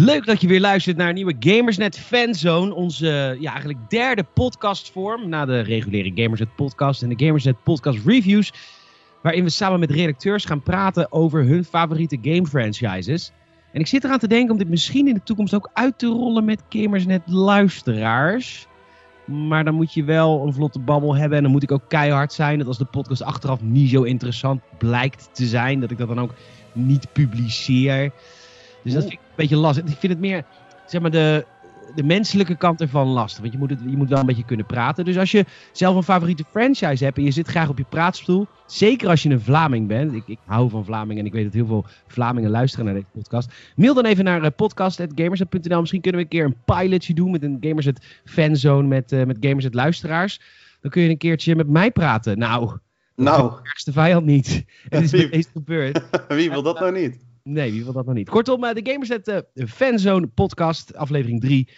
Leuk dat je weer luistert naar een nieuwe Gamersnet Fanzone. Onze ja, eigenlijk derde podcastvorm na de reguliere Gamersnet podcast en de Gamersnet podcast reviews. Waarin we samen met redacteurs gaan praten over hun favoriete game franchises. En ik zit eraan te denken om dit misschien in de toekomst ook uit te rollen met Gamersnet luisteraars. Maar dan moet je wel een vlotte babbel hebben. En dan moet ik ook keihard zijn. Dat als de podcast achteraf niet zo interessant blijkt te zijn. Dat ik dat dan ook niet publiceer. Dus dat vind ik beetje lastig. Ik vind het meer, zeg maar, de, de menselijke kant ervan lastig. Want je moet, het, je moet wel een beetje kunnen praten. Dus als je zelf een favoriete franchise hebt en je zit graag op je praatstoel. Zeker als je een Vlaming bent. Ik, ik hou van Vlamingen en ik weet dat heel veel Vlamingen luisteren naar deze podcast. Mail dan even naar uh, podcast.gamerset.nl. Misschien kunnen we een keer een pilotje doen met een Gamerset fanzone met, uh, met Gamerset luisteraars. Dan kun je een keertje met mij praten. Nou, nou. de ergste vijand niet. Het is Wie- gebeurd. Wie wil dat nou niet? Nee, wie wil dat nog niet? Kortom, eh, de Gamerset eh, Fanzone podcast, aflevering 3.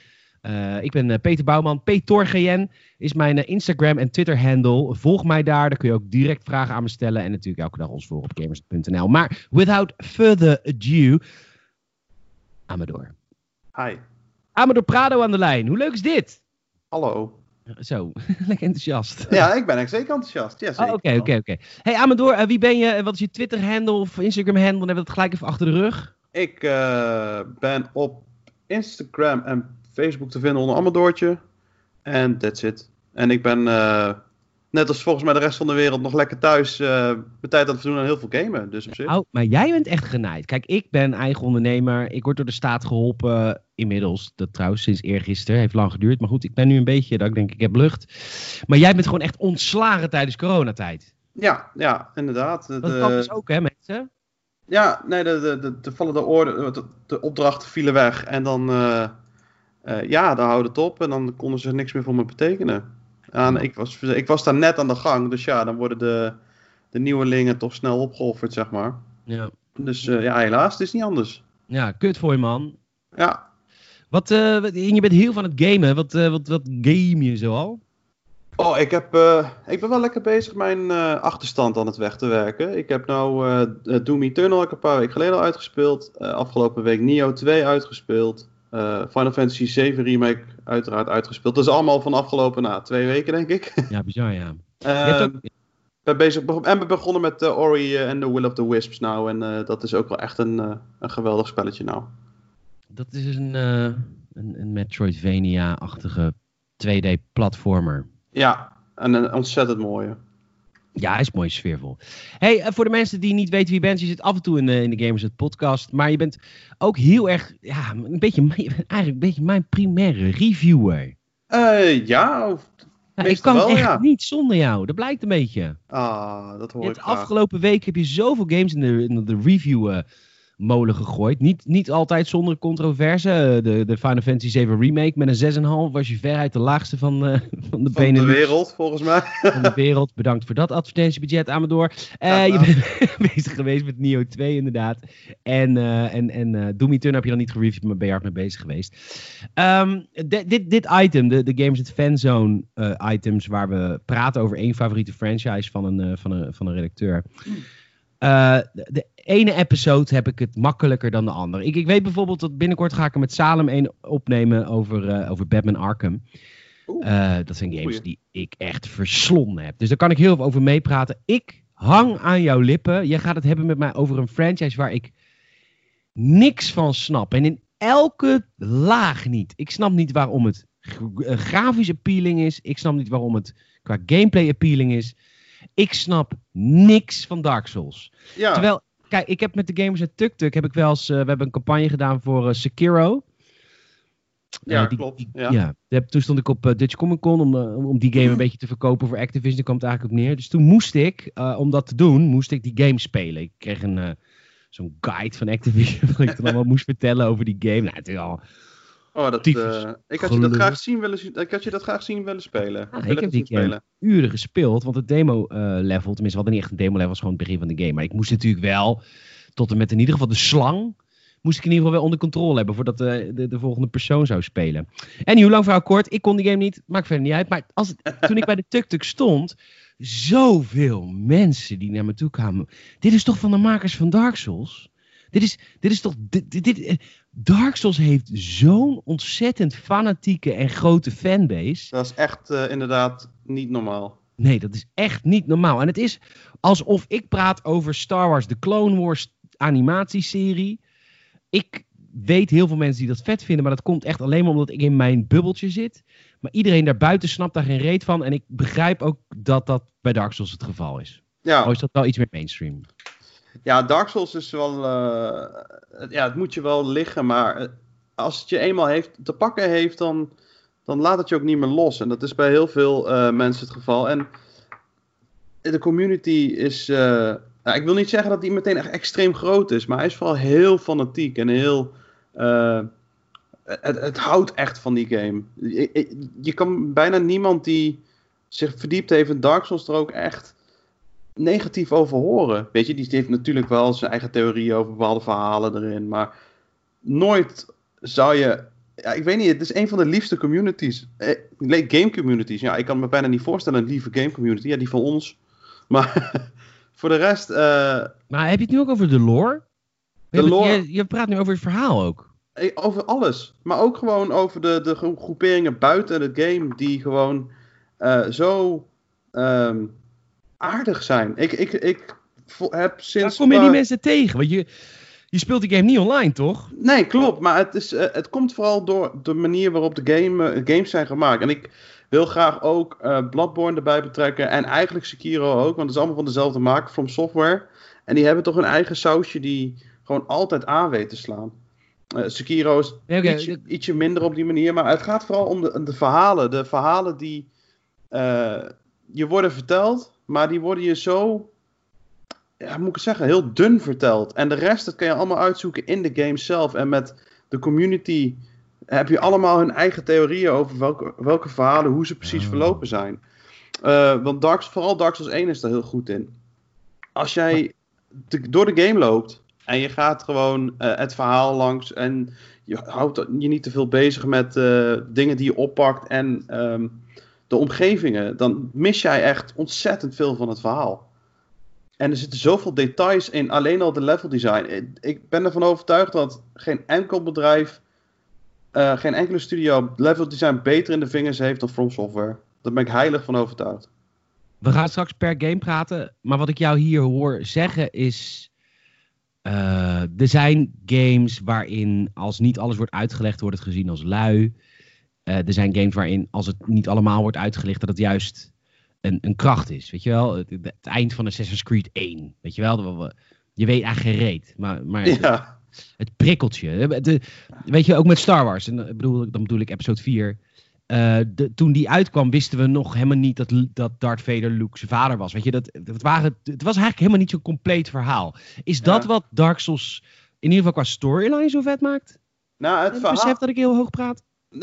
ik ben eh, Peter Bouwman. PetorGN is mijn eh, Instagram en Twitter handle. Volg mij daar, daar kun je ook direct vragen aan me stellen. En natuurlijk elke dag ons voor op gamerset.nl. Maar without further ado, Amador. Hi. Amador Prado aan de lijn. Hoe leuk is dit? Hallo. Zo, lekker enthousiast. Ja, ik ben echt zeker enthousiast. Ja, Oh, zeker. Oké, oké, oké. Hey Amador, eh, wie ben je? En Wat is je Twitter handle of Instagram handle? Dan hebben we dat gelijk even achter de rug. Ik eh, ben op Instagram en Facebook te vinden onder Amadoortje. En that's it. En ik ben, eh, net als volgens mij de rest van de wereld, nog lekker thuis mijn tijd aan het verdoen aan heel veel gamen. Dus op zich. Oh, maar jij bent echt genaaid. Kijk, ik ben eigen ondernemer. Ik word door de staat geholpen. Inmiddels, dat trouwens sinds eergisteren. Heeft lang geduurd. Maar goed, ik ben nu een beetje, dat ik denk ik heb lucht. Maar jij bent gewoon echt ontslagen tijdens coronatijd. Ja, ja, inderdaad. De, Dat kan dus ook, hè, mensen? Ja, nee, de, de, de, de vallen de, orde, de, de opdrachten vielen weg. En dan, eh, eh, ja, dan houdt het op. En dan konden ze niks meer voor me betekenen. Ik, was, ik was daar net aan de gang. Dus ja, dan worden de, de nieuwelingen toch snel opgeofferd, zeg maar. Ja. Dus eh, ja, helaas, het is niet anders. Ja, kut voor je, man. Ja, Wat, en je bent heel van het gamen. Wat, eh, wat, wat game je zoal? Oh, ik, heb, ik ben wel lekker bezig mijn achterstand aan het weg te werken. Ik heb nou Doom Eternal heb een paar weken geleden al uitgespeeld. Afgelopen week Nio 2 uitgespeeld. Eh, Final Fantasy 7 Remake uiteraard uitgespeeld. Dat is allemaal van afgelopen nou, twee weken, denk ik. Ja, bizar, ja. Ook, ben bezig, en we begonnen met eh, Ori en The Will of the Wisps nou. En dat is ook wel echt een, een geweldig spelletje nou. dat is een, een, een Metroidvania-achtige 2D-platformer. Ja, en een ontzettend mooie. Ja, hij is mooi sfeervol. Hey, eh, voor de mensen die niet weten wie je bent, je zit af en toe in, de in de Gamers het podcast, maar je bent ook heel erg, ja, een beetje, eigenlijk een beetje mijn primaire reviewer. Eh, ja, ik kan wel, echt ja. niet zonder jou, dat blijkt een beetje. ah, dat hoor ik graag. afgelopen week heb je zoveel games in de, in de review eh, molen gegooid. Niet, niet altijd zonder controverse. Eh, De, de Final Fantasy 7 remake met een 6,5 was je veruit de laagste van, eh, van de Van de wereld, volgens mij. van de wereld. Bedankt voor dat advertentiebudget, Amador. Eh, Graag je bent bezig geweest met Neo 2 inderdaad. En, eh en, en Doom Eternal heb je dan niet gereviewd, maar ben je hard mee bezig geweest. Ehm, di- dit, dit item, de, de Games at Fanzone items, waar we praten over één favoriete franchise van een, van een, van een redacteur. Eh, de, de ene episode heb ik het makkelijker dan de andere. Ik, ik weet bijvoorbeeld dat binnenkort ga ik er met Salem één opnemen over, eh, over Batman Arkham. Eh, dat zijn games die ik echt verslonden heb. Dus daar kan ik heel veel over meepraten. Ik hang aan jouw lippen. Jij gaat het hebben met mij over een franchise waar ik niks van snap. En in elke laag niet. Ik snap niet waarom het gra- eh, grafisch appealing is. Ik snap niet waarom het qua gameplay appealing is. Ik snap niks van Dark Souls. Ja, Terwijl, kijk, ik heb met de gamers uit TukTuk heb ik wel eens, eh, we hebben een campagne gedaan voor eh, Sekiro. Ja, Eh, die- klopt, die- ja. toen stond ik op Dutch Comic Con om, om die game een beetje te verkopen voor Activision. Daar kwam het eigenlijk op neer. Dus toen moest ik, om dat te doen, moest ik die game spelen. Ik kreeg een, zo'n guide van Activision waar ik dan allemaal moest vertellen over die game. Nou, het is al, oh, dat, eh, ik, had je dat graag zien willen, ik had je dat graag zien willen spelen. Ah, ik heb die spelen. uren gespeeld. Want het demo eh, level, tenminste we hadden niet echt een demo level, was gewoon het begin van de game. Maar ik moest natuurlijk wel, tot en met in ieder geval de slang, moest ik in ieder geval wel onder controle hebben voordat de, de, de volgende persoon zou spelen. En hoe lang verhaal kort, ik kon die game niet, maakt verder niet uit. Maar als het, toen ik bij de tuk-tuk stond, zoveel mensen die naar me toe kwamen. Dit is toch van de makers van Dark Souls? Dit is, dit is toch, dit, dit, dit- eh, Dark Souls heeft zo'n ontzettend fanatieke en grote fanbase. Dat is echt uh, inderdaad niet normaal. Nee, dat is echt niet normaal. En het is alsof ik praat over Star Wars, de Clone Wars animatieserie. Ik weet heel veel mensen die dat vet vinden, maar dat komt echt alleen maar omdat ik in mijn bubbeltje zit. Maar iedereen daarbuiten snapt daar geen reet van. En ik begrijp ook dat dat bij Dark Souls het geval is. Ja. Oh, is dat wel iets meer mainstream? Ja, Dark Souls is wel. Uh, ja, het moet je wel liggen, maar als het je eenmaal heeft, te pakken heeft, dan, dan laat het je ook niet meer los. En dat is bij heel veel uh, mensen het geval. En de community is. Nou, ik wil niet zeggen dat die meteen echt extreem groot is, maar hij is vooral heel fanatiek en heel. Het, het, houdt echt van die game. Je, je, kan bijna niemand die zich verdiept heeft in Dark Souls er ook echt negatief over horen. Weet je, die heeft natuurlijk wel zijn eigen theorieën over bepaalde verhalen erin. Maar nooit zou je. Ja, ik weet niet, het is een van de liefste communities. Eh, game communities. Ja, ik kan me bijna niet voorstellen een lieve game community. Ja, die van ons. Maar voor de rest. Uh, maar heb je het nu ook over de lore? De lore... Je, je, praat nu over het verhaal ook. Eh, over alles. Maar ook gewoon over de, de groeperingen buiten het game. Die gewoon uh, zo. Um, aardig zijn. Ik, ik, ik heb sinds... Waar kom je die mensen tegen? Want je, je speelt die game niet online, toch? Nee, klopt. Maar het, is, uh, het komt vooral door de manier waarop de game, uh, games zijn gemaakt. En ik wil graag ook uh, Bloodborne erbij betrekken. En eigenlijk Sekiro ook. Want het is allemaal van dezelfde maker, From Software. En die hebben toch een eigen sausje die gewoon altijd aan weet te slaan. Sekiro is ietsje, ietsje, minder op die manier. Maar het gaat vooral om de, de verhalen. De verhalen die je worden verteld maar die worden je zo, ja, moet ik het zeggen, heel dun verteld. En de rest, dat kan je allemaal uitzoeken in de game zelf. En met de community heb je allemaal hun eigen theorieën over welke, welke verhalen, hoe ze precies oh. verlopen zijn. Uh, want Dark, vooral Dark Souls 1 is daar heel goed in. Als jij door de game loopt en je gaat gewoon uh, het verhaal langs en je houdt je niet te veel bezig met uh, dingen die je oppakt en um, de omgevingen, dan mis jij echt ontzettend veel van het verhaal. En er zitten zoveel details in, alleen al de level design. Ik ben ervan overtuigd dat geen enkel bedrijf, uh, geen enkele studio level design beter in de vingers heeft dan From Software. Daar ben ik heilig van overtuigd. We gaan straks per game praten, maar wat ik jou hier hoor zeggen is... Uh, er zijn games waarin als niet alles wordt uitgelegd, wordt het gezien als lui. Uh, er zijn games waarin, als het niet allemaal wordt uitgelicht, dat het juist een, een kracht is. Weet je wel? Het, het, eind van Assassin's Creed 1. Weet je wel? Je weet eigenlijk geen reet. Maar, maar ja. het, prikkelt je. weet je, ook met Star Wars. En bedoel, dan bedoel ik episode 4. Uh, eh, de, toen die uitkwam, wisten we nog helemaal niet dat, dat Darth Vader Luke zijn vader was. Weet je, dat, dat waren, het was eigenlijk helemaal niet zo'n compleet verhaal. Is dat wat Dark Souls in ieder geval qua storyline zo vet maakt? Nou, het verhaal... besef dat ik heel hoog praat?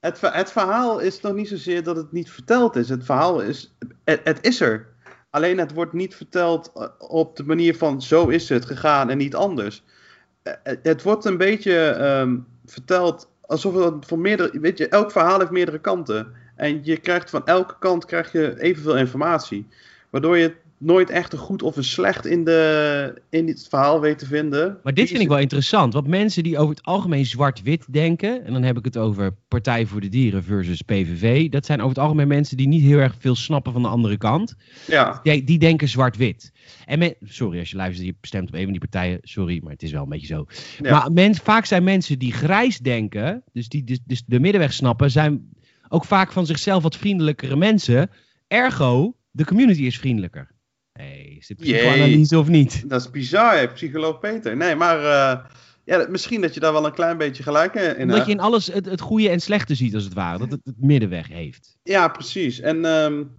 het, het, verhaal is nog niet zozeer dat het niet verteld is. Het verhaal is, het, het, is er. Alleen het wordt niet verteld eh, op de manier van zo is het gegaan en niet anders. Eh, het, wordt een beetje um, verteld alsof het van meerdere, weet je, elk verhaal heeft meerdere kanten. En je krijgt van elke kant krijg je evenveel informatie. Waardoor je nooit echt een goed of een slecht in, de, in dit verhaal weet te vinden. Maar dit vind ik wel interessant. Want mensen die over het algemeen zwart-wit denken. En dan heb ik het over Partij voor de Dieren versus PVV. Dat zijn over het algemeen mensen die niet heel erg veel snappen van de andere kant. Ja. Die, die denken zwart-wit. En sorry als je luistert, je stemt op een van die partijen. Sorry, maar het is wel een beetje zo. Maar men, vaak zijn mensen die grijs denken. Dus die dus, dus de middenweg snappen. Zijn ook vaak van zichzelf wat vriendelijkere mensen. Ergo, de community is vriendelijker. Hey, is dit psychoanalyse of niet? Dat is bizar, psycholoog Peter. Nee, maar uh, ja, misschien dat je daar wel een klein beetje gelijk in hebt. Omdat je in alles het, het goede en slechte ziet, als het ware. Dat het, het middenweg heeft. Ja, precies. En um,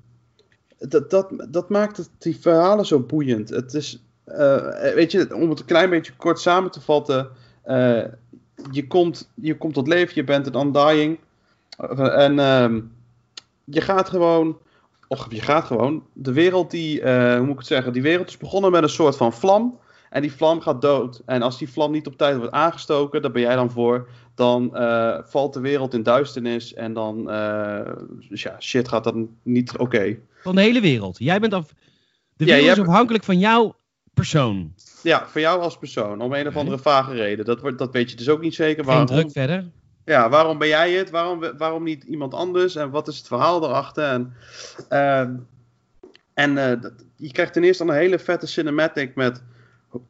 dat, dat, dat maakt het, die verhalen zo boeiend. Het is, uh, weet je, om het een klein beetje kort samen te vatten. Uh, je, komt, je komt tot leven, je bent een undying. En um, je gaat gewoon of je gaat gewoon. De wereld die, uh, hoe moet ik het zeggen? Die wereld is begonnen met een soort van vlam. En die vlam gaat dood. En als die vlam niet op tijd wordt aangestoken, daar ben jij dan voor. Dan uh, valt de wereld in duisternis. En dan, uh, dus ja, shit gaat dan niet oké. Van de hele wereld. Jij bent af. De wereld is afhankelijk van jouw persoon. Ja, voor jou als persoon. Om een of andere vage reden. Dat, wordt, dat weet je dus ook niet zeker. Geen Waarom, druk verder. Ja, waarom ben jij het? Waarom, waarom niet iemand anders? En wat is het verhaal erachter? En, ehm, en eh, dat- je krijgt ten eerste een hele vette cinematic met...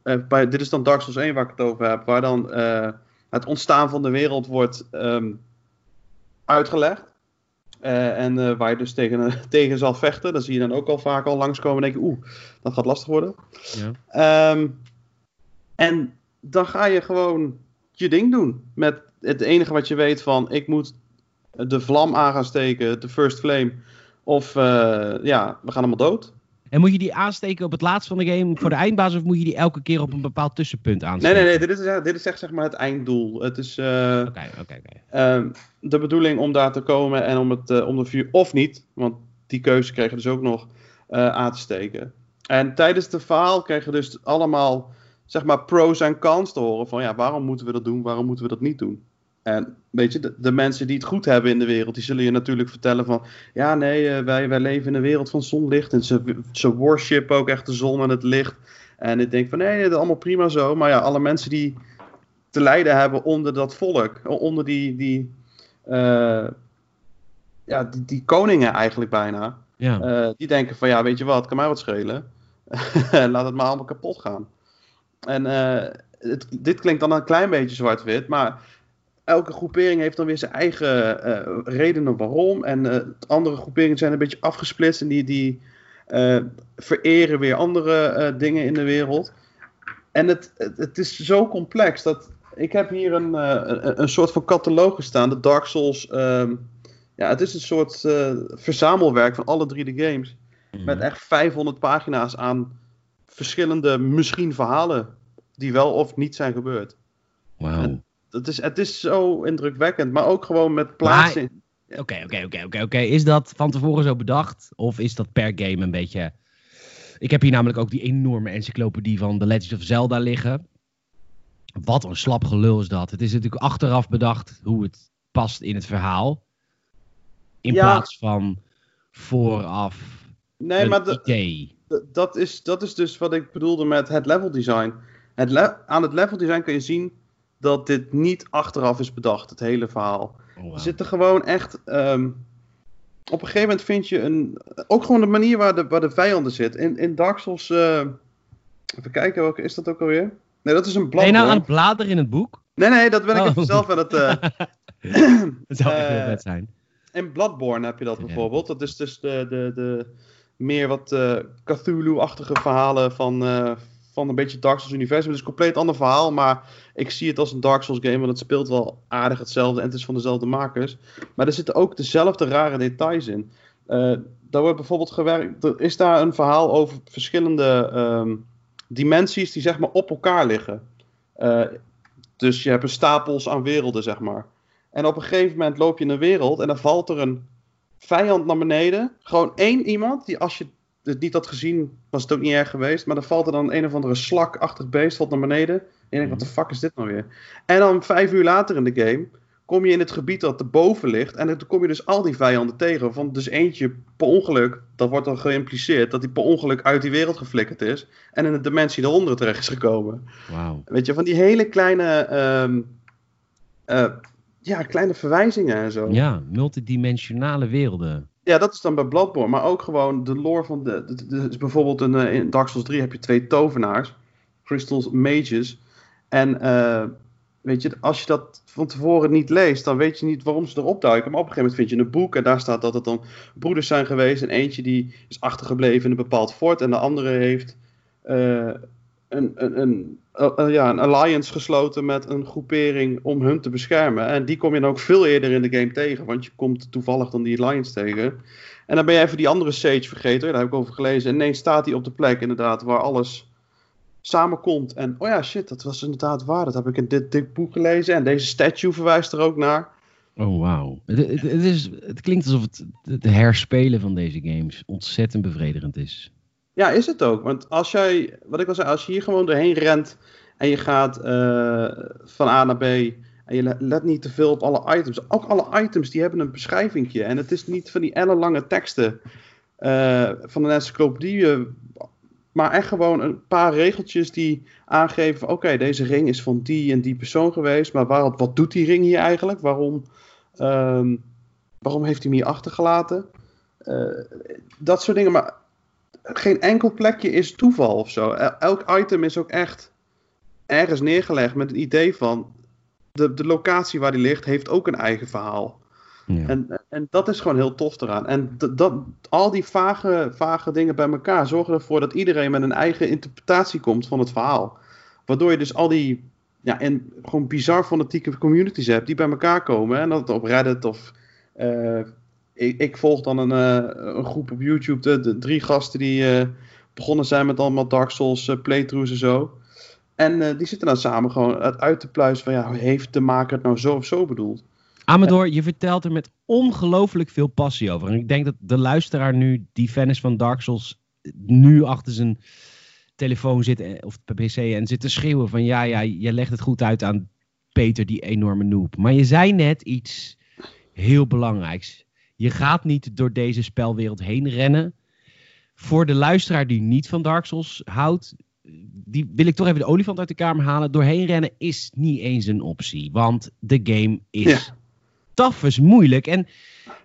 eh, bij, dit is dan Dark Souls 1 waar ik het over heb. Waar dan eh, het ontstaan van de wereld wordt ehm, uitgelegd. En waar je dus tegen, tegen zal vechten. Dat zie je dan ook al vaak al langskomen. En denk je, oeh, dat gaat lastig worden. Ja. Ehm, en dan ga je gewoon je ding doen. Met het enige wat je weet van, ik moet de vlam aan gaan steken, de first flame. Of eh, ja, we gaan allemaal dood. En moet je die aansteken op het laatst van de game voor de eindbaas of moet je die elke keer op een bepaald tussenpunt Nee, aansteken? nee, nee, dit is, echt- dit is echt zeg maar het einddoel. Het is eh, ehm, de bedoeling om daar te komen en om, het, eh, om de vuur, of niet, want die keuze kreeg je dus ook nog, eh, aan te steken. En tijdens verhaal kreeg je dus allemaal, zeg maar, pros en cons te horen van, ja, waarom moeten we dat doen, waarom moeten we dat niet doen? En weet je, de, de mensen die het goed hebben in de wereld, die zullen je natuurlijk vertellen van, ja, nee, eh, wij, wij leven in een wereld van zonlicht en ze, ze worship ook echt de zon en het licht. En ik denk van, nee, dat is allemaal prima zo, maar ja, alle mensen die te lijden hebben onder dat volk, onder die, die, eh, ja, die, die koningen eigenlijk bijna. Ja. Eh, die denken van ja, weet je wat, kan mij wat schelen. Laat het maar allemaal kapot gaan. En eh, het, dit klinkt dan een klein beetje zwart-wit, maar elke groepering heeft dan weer zijn eigen eh, redenen waarom. En eh, andere groeperingen zijn een beetje afgesplitst en die, die vereren weer andere dingen in de wereld. En het, het, het is zo complex dat ik heb hier een, een, een soort van catalogus staan, de Dark Souls. ehm, ja, het is een soort verzamelwerk van alle drie de games. Met echt 500 pagina's aan verschillende, misschien verhalen. Die wel of niet zijn gebeurd. Wauw. Het is, het is zo indrukwekkend. Maar ook gewoon met plaatsen. Oké, oké, oké, oké, oké. Is dat van tevoren zo bedacht? Of is dat per game een beetje... Ik heb hier namelijk ook die enorme encyclopedie van The Legend of Zelda liggen. Wat een slap gelul is dat. Het is natuurlijk achteraf bedacht hoe het past in het verhaal. In Ja. plaats van vooraf Nee, een maar de- idee. Dat, is, dat is dus wat ik bedoelde met het level design. Het le- aan het level design kun je zien dat dit niet achteraf is bedacht, het hele verhaal. Oh. Er zitten gewoon echt. ehm, op een gegeven moment vind je een. Ook gewoon de manier waar de, waar de vijanden zitten. In, in Dark Souls. eh, even kijken, welke is dat ook alweer? Nee, dat is een Ben je nou aan het bladeren in het boek? Nee, nee, dat ben ik Oh. even zelf aan het. eh, Dat zou echt heel vet zijn. in Bloodborne heb je dat bijvoorbeeld. Dat is dus de, de, de meer wat eh, Cthulhu-achtige verhalen van, eh, van een beetje Dark Souls universum. Een compleet ander verhaal, maar ik zie het als een Dark Souls game, want het speelt wel aardig hetzelfde en het is van dezelfde makers. Maar er zitten ook dezelfde rare details in. Eh daar wordt bijvoorbeeld gewerkt, er is daar een verhaal over verschillende ehm, dimensies die zeg maar op elkaar liggen. Dus je hebt een stapels aan werelden, zeg maar. En op een gegeven moment loop je in een wereld en dan valt er een vijand naar beneden. Gewoon één iemand, die als je het niet had gezien, was het ook niet erg geweest. Maar dan valt er dan een of andere slakachtig beest valt naar beneden. En je denkt, wat de fuck is dit nou weer? En dan vijf uur later in de game kom je in het gebied dat erboven ligt. En dan kom je dus al die vijanden tegen. Van dus eentje per ongeluk, dat wordt dan geïmpliceerd, dat hij per ongeluk uit die wereld geflikkerd is. En in de dimensie daaronder terecht is gekomen. Wauw. Weet je, van die hele kleine, ehm, eh, ja, kleine verwijzingen en zo. Ja, multidimensionale werelden. Ja, dat is dan bij Bloodborne. Maar ook gewoon de lore van de... de, de- dus bijvoorbeeld een, eh, in Dark Souls 3 heb je twee tovenaars. Crystal Mages. En eh, weet je, als je dat van tevoren niet leest, dan weet je niet waarom ze erop duiken. Maar op een gegeven moment vind je een boek en daar staat dat het dan broeders zijn geweest. En eentje die is achtergebleven in een bepaald fort. En de andere heeft eh, een, een, een, eh, eh, ja, een alliance gesloten met een groepering om hun te beschermen. En die kom je dan ook veel eerder in de game tegen, want je komt toevallig dan die alliance tegen. En dan ben je even die andere Sage vergeten, daar heb ik over gelezen. En ineens staat hij op de plek inderdaad waar alles samenkomt. En oh ja, shit, dat was inderdaad waar. Dat heb ik in dit, boek gelezen. En deze statue verwijst er ook naar. Oh, wauw. Het, het klinkt alsof het, het herspelen van deze games ontzettend bevredigend is. Ja, is het ook. Want als jij, wat ik al zei, als je hier gewoon doorheen rent en je gaat eh, van A naar B en je le- let niet te veel op alle items. Ook alle items die hebben een beschrijvingje. En het is niet van die ellenlange teksten eh, van een encyclopedie. eh, maar echt gewoon een paar regeltjes die aangeven: oké, deze ring is van die en die persoon geweest. Maar wat doet die ring hier eigenlijk? Waarom, ehm, waarom heeft hij hem hier achtergelaten? Uh, dat soort dingen. Maar geen enkel plekje is toeval of zo. Elk item is ook echt ergens neergelegd met het idee van. De, de locatie waar die ligt heeft ook een eigen verhaal. Ja. En, en dat is gewoon heel tof eraan. En dat, al die vage, vage dingen bij elkaar zorgen ervoor dat iedereen met een eigen interpretatie komt van het verhaal. Waardoor je dus al die ja, en gewoon bizar fanatieke communities hebt die bij elkaar komen. En dat op Reddit of. Uh, ik, ik, volg dan een, uh, een, groep op YouTube, de, de drie gasten die uh, begonnen zijn met allemaal Dark Souls playthroughs en zo. En die zitten dan samen gewoon uit te pluizen van ja, heeft de maker het nou zo of zo bedoeld? Amador, je vertelt er met ongelooflijk veel passie over. En ik denk dat de luisteraar nu, die fan is van Dark Souls, nu achter zijn telefoon zit eh, of pc en zit te schreeuwen van ja, ja, je legt het goed uit aan Peter, die enorme noob. Maar je zei net iets heel belangrijks. Je gaat niet door deze spelwereld heen rennen. Voor de luisteraar die niet van Dark Souls houdt, die wil ik toch even de olifant uit de kamer halen. Doorheen rennen is niet eens een optie. Want de game is is moeilijk. En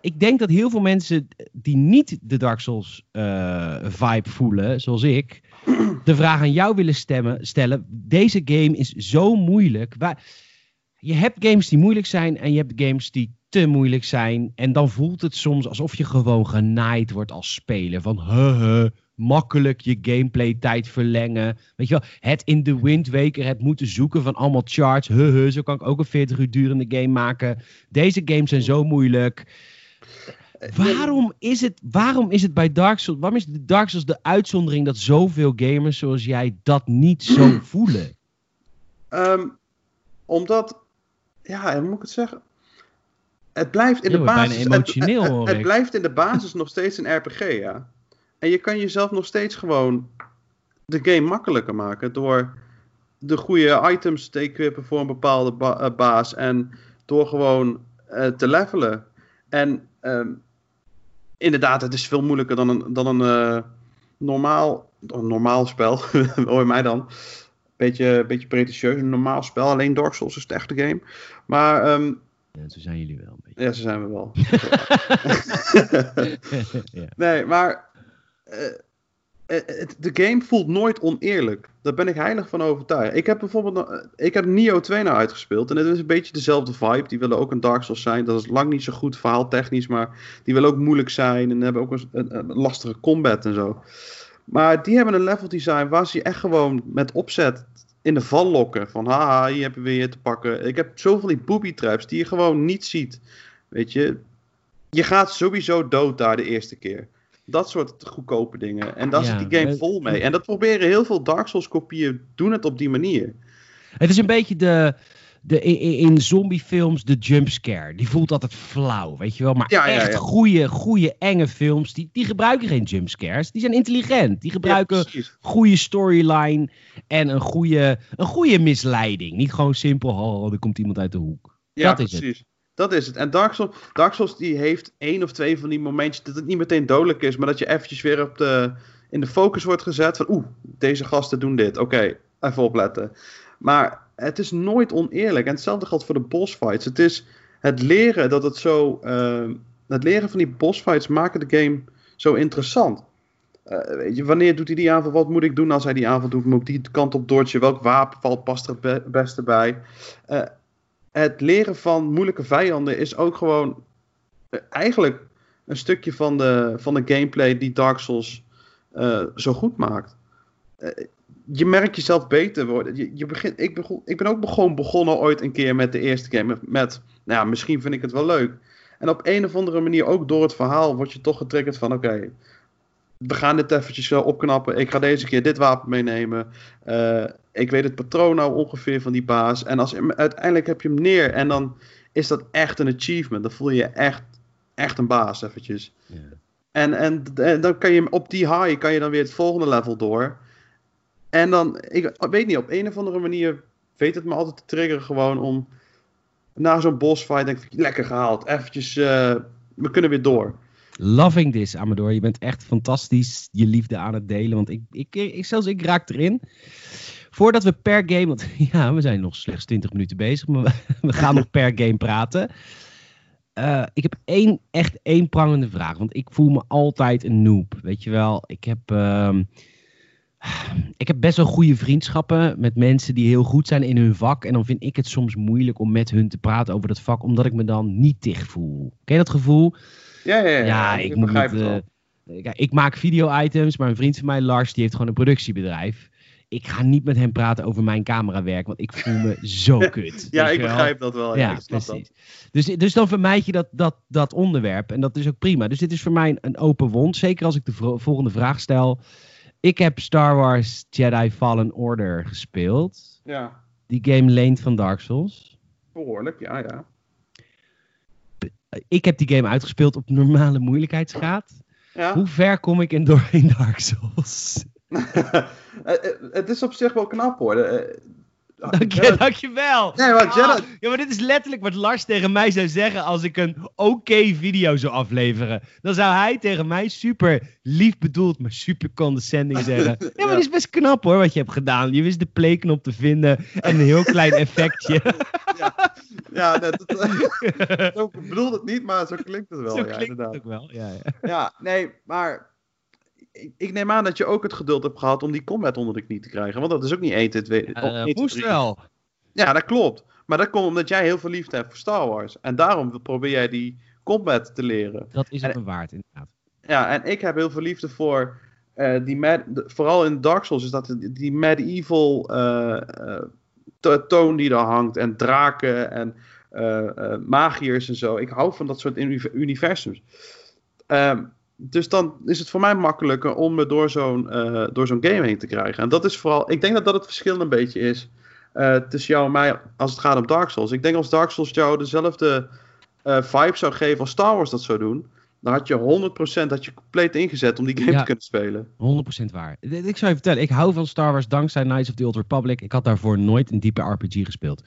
ik denk dat heel veel mensen die niet de Dark Souls uh, vibe voelen, zoals ik, de vraag aan jou willen stemmen, stellen. Deze game is zo moeilijk. Waar, je hebt games die moeilijk zijn en je hebt games die te moeilijk zijn. En dan voelt het soms alsof je gewoon genaaid wordt als speler. Van, huh, makkelijk je gameplay tijd verlengen. Weet je wel, het in de Wind Waker het moeten zoeken van allemaal charts. Huh, zo kan ik ook een 40 uur durende game maken. Deze games zijn zo moeilijk. Waarom is het, waarom is het bij Dark Souls, waarom is Dark Souls de uitzondering dat zoveel gamers zoals jij dat niet zo voelen? Um, omdat, ja, hoe moet ik het zeggen? Het blijft in de basis. Emotioneel, het, het, blijft in de basis nog steeds een RPG, ja. En je kan jezelf nog steeds gewoon de game makkelijker maken door de goede items te equippen voor een bepaalde eh, baas en door gewoon uh, te levelen. En um, inderdaad, het is veel moeilijker dan een, dan een uh, normaal, een normaal spel, hoor mij dan. Beetje, beetje pretentieus, een normaal spel. Alleen Dark Souls is de echte game. Maar um, ja, zo zijn jullie wel een beetje. Ja, zo zijn we wel. ja. Nee, maar eh, eh, de game voelt nooit oneerlijk. Daar ben ik heilig van overtuigd. Ik heb bijvoorbeeld uh, ik heb Nio 2 nou uitgespeeld. En het is een beetje dezelfde vibe. Die willen ook een Dark Souls zijn. Dat is lang niet zo goed verhaal technisch. Maar die willen ook moeilijk zijn. En hebben ook een, een, lastige combat en zo. Maar die hebben een level design waar ze je echt gewoon met opzet in de val lokken. Van haha, hier hebben we weer te pakken. Ik heb zoveel die booby traps die je gewoon niet ziet. Weet je, je gaat sowieso dood daar de eerste keer. Dat soort goedkope dingen. En daar zit die game vol mee. En dat proberen heel veel Dark Souls kopieën doen het op die manier. Het is een beetje de, de, in, zombiefilms de jumpscare. Die voelt altijd flauw, weet je wel. Maar echt goede, goede, enge films, die, die gebruiken geen jumpscares. Die zijn intelligent. Die gebruiken goede storyline en een goede, een goede misleiding. Niet gewoon simpel, oh, er komt iemand uit de hoek. Ja, dat is precies. Het. Dat is het. En Dark Souls, Dark Souls die heeft één of twee van die momentjes dat het niet meteen dodelijk is, maar dat je eventjes weer op de, in de focus wordt gezet van oeh, deze gasten doen dit. Oké, even opletten. Maar het is nooit oneerlijk. En hetzelfde geldt voor de boss fights. Het is het leren dat het zo. Uh, het leren van die boss fights maken de game zo interessant. Uh, weet je, wanneer doet hij die aanval? Wat moet ik doen als hij die aanval doet? Moet ik die kant op dodgen? Welk wapen valt past er het beste bij? Uh, het leren van moeilijke vijanden is ook gewoon uh, eigenlijk een stukje van de, van de gameplay die Dark Souls zo goed maakt je merkt jezelf beter worden. Je, je begint, ik, begon, ik ben ook gewoon begonnen ooit een keer met de eerste game. Met, nou ja, misschien vind ik het wel leuk. En op een of andere manier, ook door het verhaal, word je toch getriggerd van: oké, we gaan dit eventjes opknappen. Ik ga deze keer dit wapen meenemen. Uh, ik weet het patroon nou ongeveer van die baas. En als, uiteindelijk heb je hem neer. En dan is dat echt een achievement. Dan voel je je echt, echt een baas eventjes. En, en, en, dan kan je op die high kan je dan weer het volgende level door. En dan, ik weet niet, op een of andere manier weet het me altijd te triggeren gewoon om na zo'n bossfight denk ik, lekker gehaald, eventjes, uh, we kunnen weer door. Loving this, Amador. Je bent echt fantastisch je liefde aan het delen. Want ik, ik, zelfs ik raak erin. Voordat we per game, want ja, we zijn nog slechts 20 minuten bezig, maar we, gaan nog per game praten. Uh, ik heb één, echt één prangende vraag. Want ik voel me altijd een noob. Weet je wel, ik heb, uh, ik heb best wel goede vriendschappen met mensen die heel goed zijn in hun vak. En dan vind ik het soms moeilijk om met hun te praten over dat vak, omdat ik me dan niet dicht voel. Ken je dat gevoel? Ja, ja, ja. ja ik, moet, het. Uh, ik maak video-items, maar een vriend van mij, Lars, die heeft gewoon een productiebedrijf ik ga niet met hem praten over mijn camerawerk, want ik voel me zo kut. ja, ik begrijp dat wel. Ja, precies. Dat. Dus, dus dan vermijd je dat, dat, dat onderwerp en dat is ook prima. Dus dit is voor mij een open wond, zeker als ik de volgende vraag stel. Ik heb Star Wars Jedi Fallen Order gespeeld. Ja. Die game leent van Dark Souls. Behoorlijk, ja, ja. Ik heb die game uitgespeeld op normale moeilijkheidsgraad. Ja. Hoe ver kom ik in doorheen Dark Souls? Eh, eh, het is op zich wel knap hoor. Dank je, dankjewel. Nee, maar. Ah, ja, maar dit is letterlijk wat Lars tegen mij zou zeggen als ik een oké video zou afleveren. Dan zou hij tegen mij super lief bedoeld, maar super condescending zeggen. Ja, maar dit is best knap hoor wat je hebt gedaan. Je wist de playknop te vinden en een heel klein effectje. Ja, ja dat, zo bedoel het niet, maar zo klinkt het wel. Zo ja, klinkt inderdaad. het ook wel, ja, ja. Ja, nee, maar ik, neem aan dat je ook het geduld hebt gehad om die combat onder de knie te krijgen. Want dat is ook niet 1, 2, 2. Uh, moest wel. Ja, dat klopt. Maar dat komt omdat jij heel veel liefde hebt voor Star Wars. En daarom probeer jij die combat te leren. Dat is het waard, inderdaad. Ja, en ik heb heel veel liefde voor uh, die mad, vooral in Dark Souls is dat die medieval uh, uh, toon die daar hangt en draken en magiërs en zo. Ik hou van dat soort universums. Um, dus dan is het voor mij makkelijker om me door zo'n uh, door zo'n game heen te krijgen. En dat is vooral, ik denk dat dat het verschil een beetje is uh, tussen jou en mij als het gaat om Dark Souls. Ik denk als Dark Souls jou dezelfde uh, vibe zou geven als Star Wars dat zou doen, dan had je 100% dat je compleet ingezet om die game te kunnen spelen. 100% waar. Ik zou je vertellen, ik hou van Star Wars dankzij Knights of the Old Republic. Ik had daarvoor nooit een diepe RPG gespeeld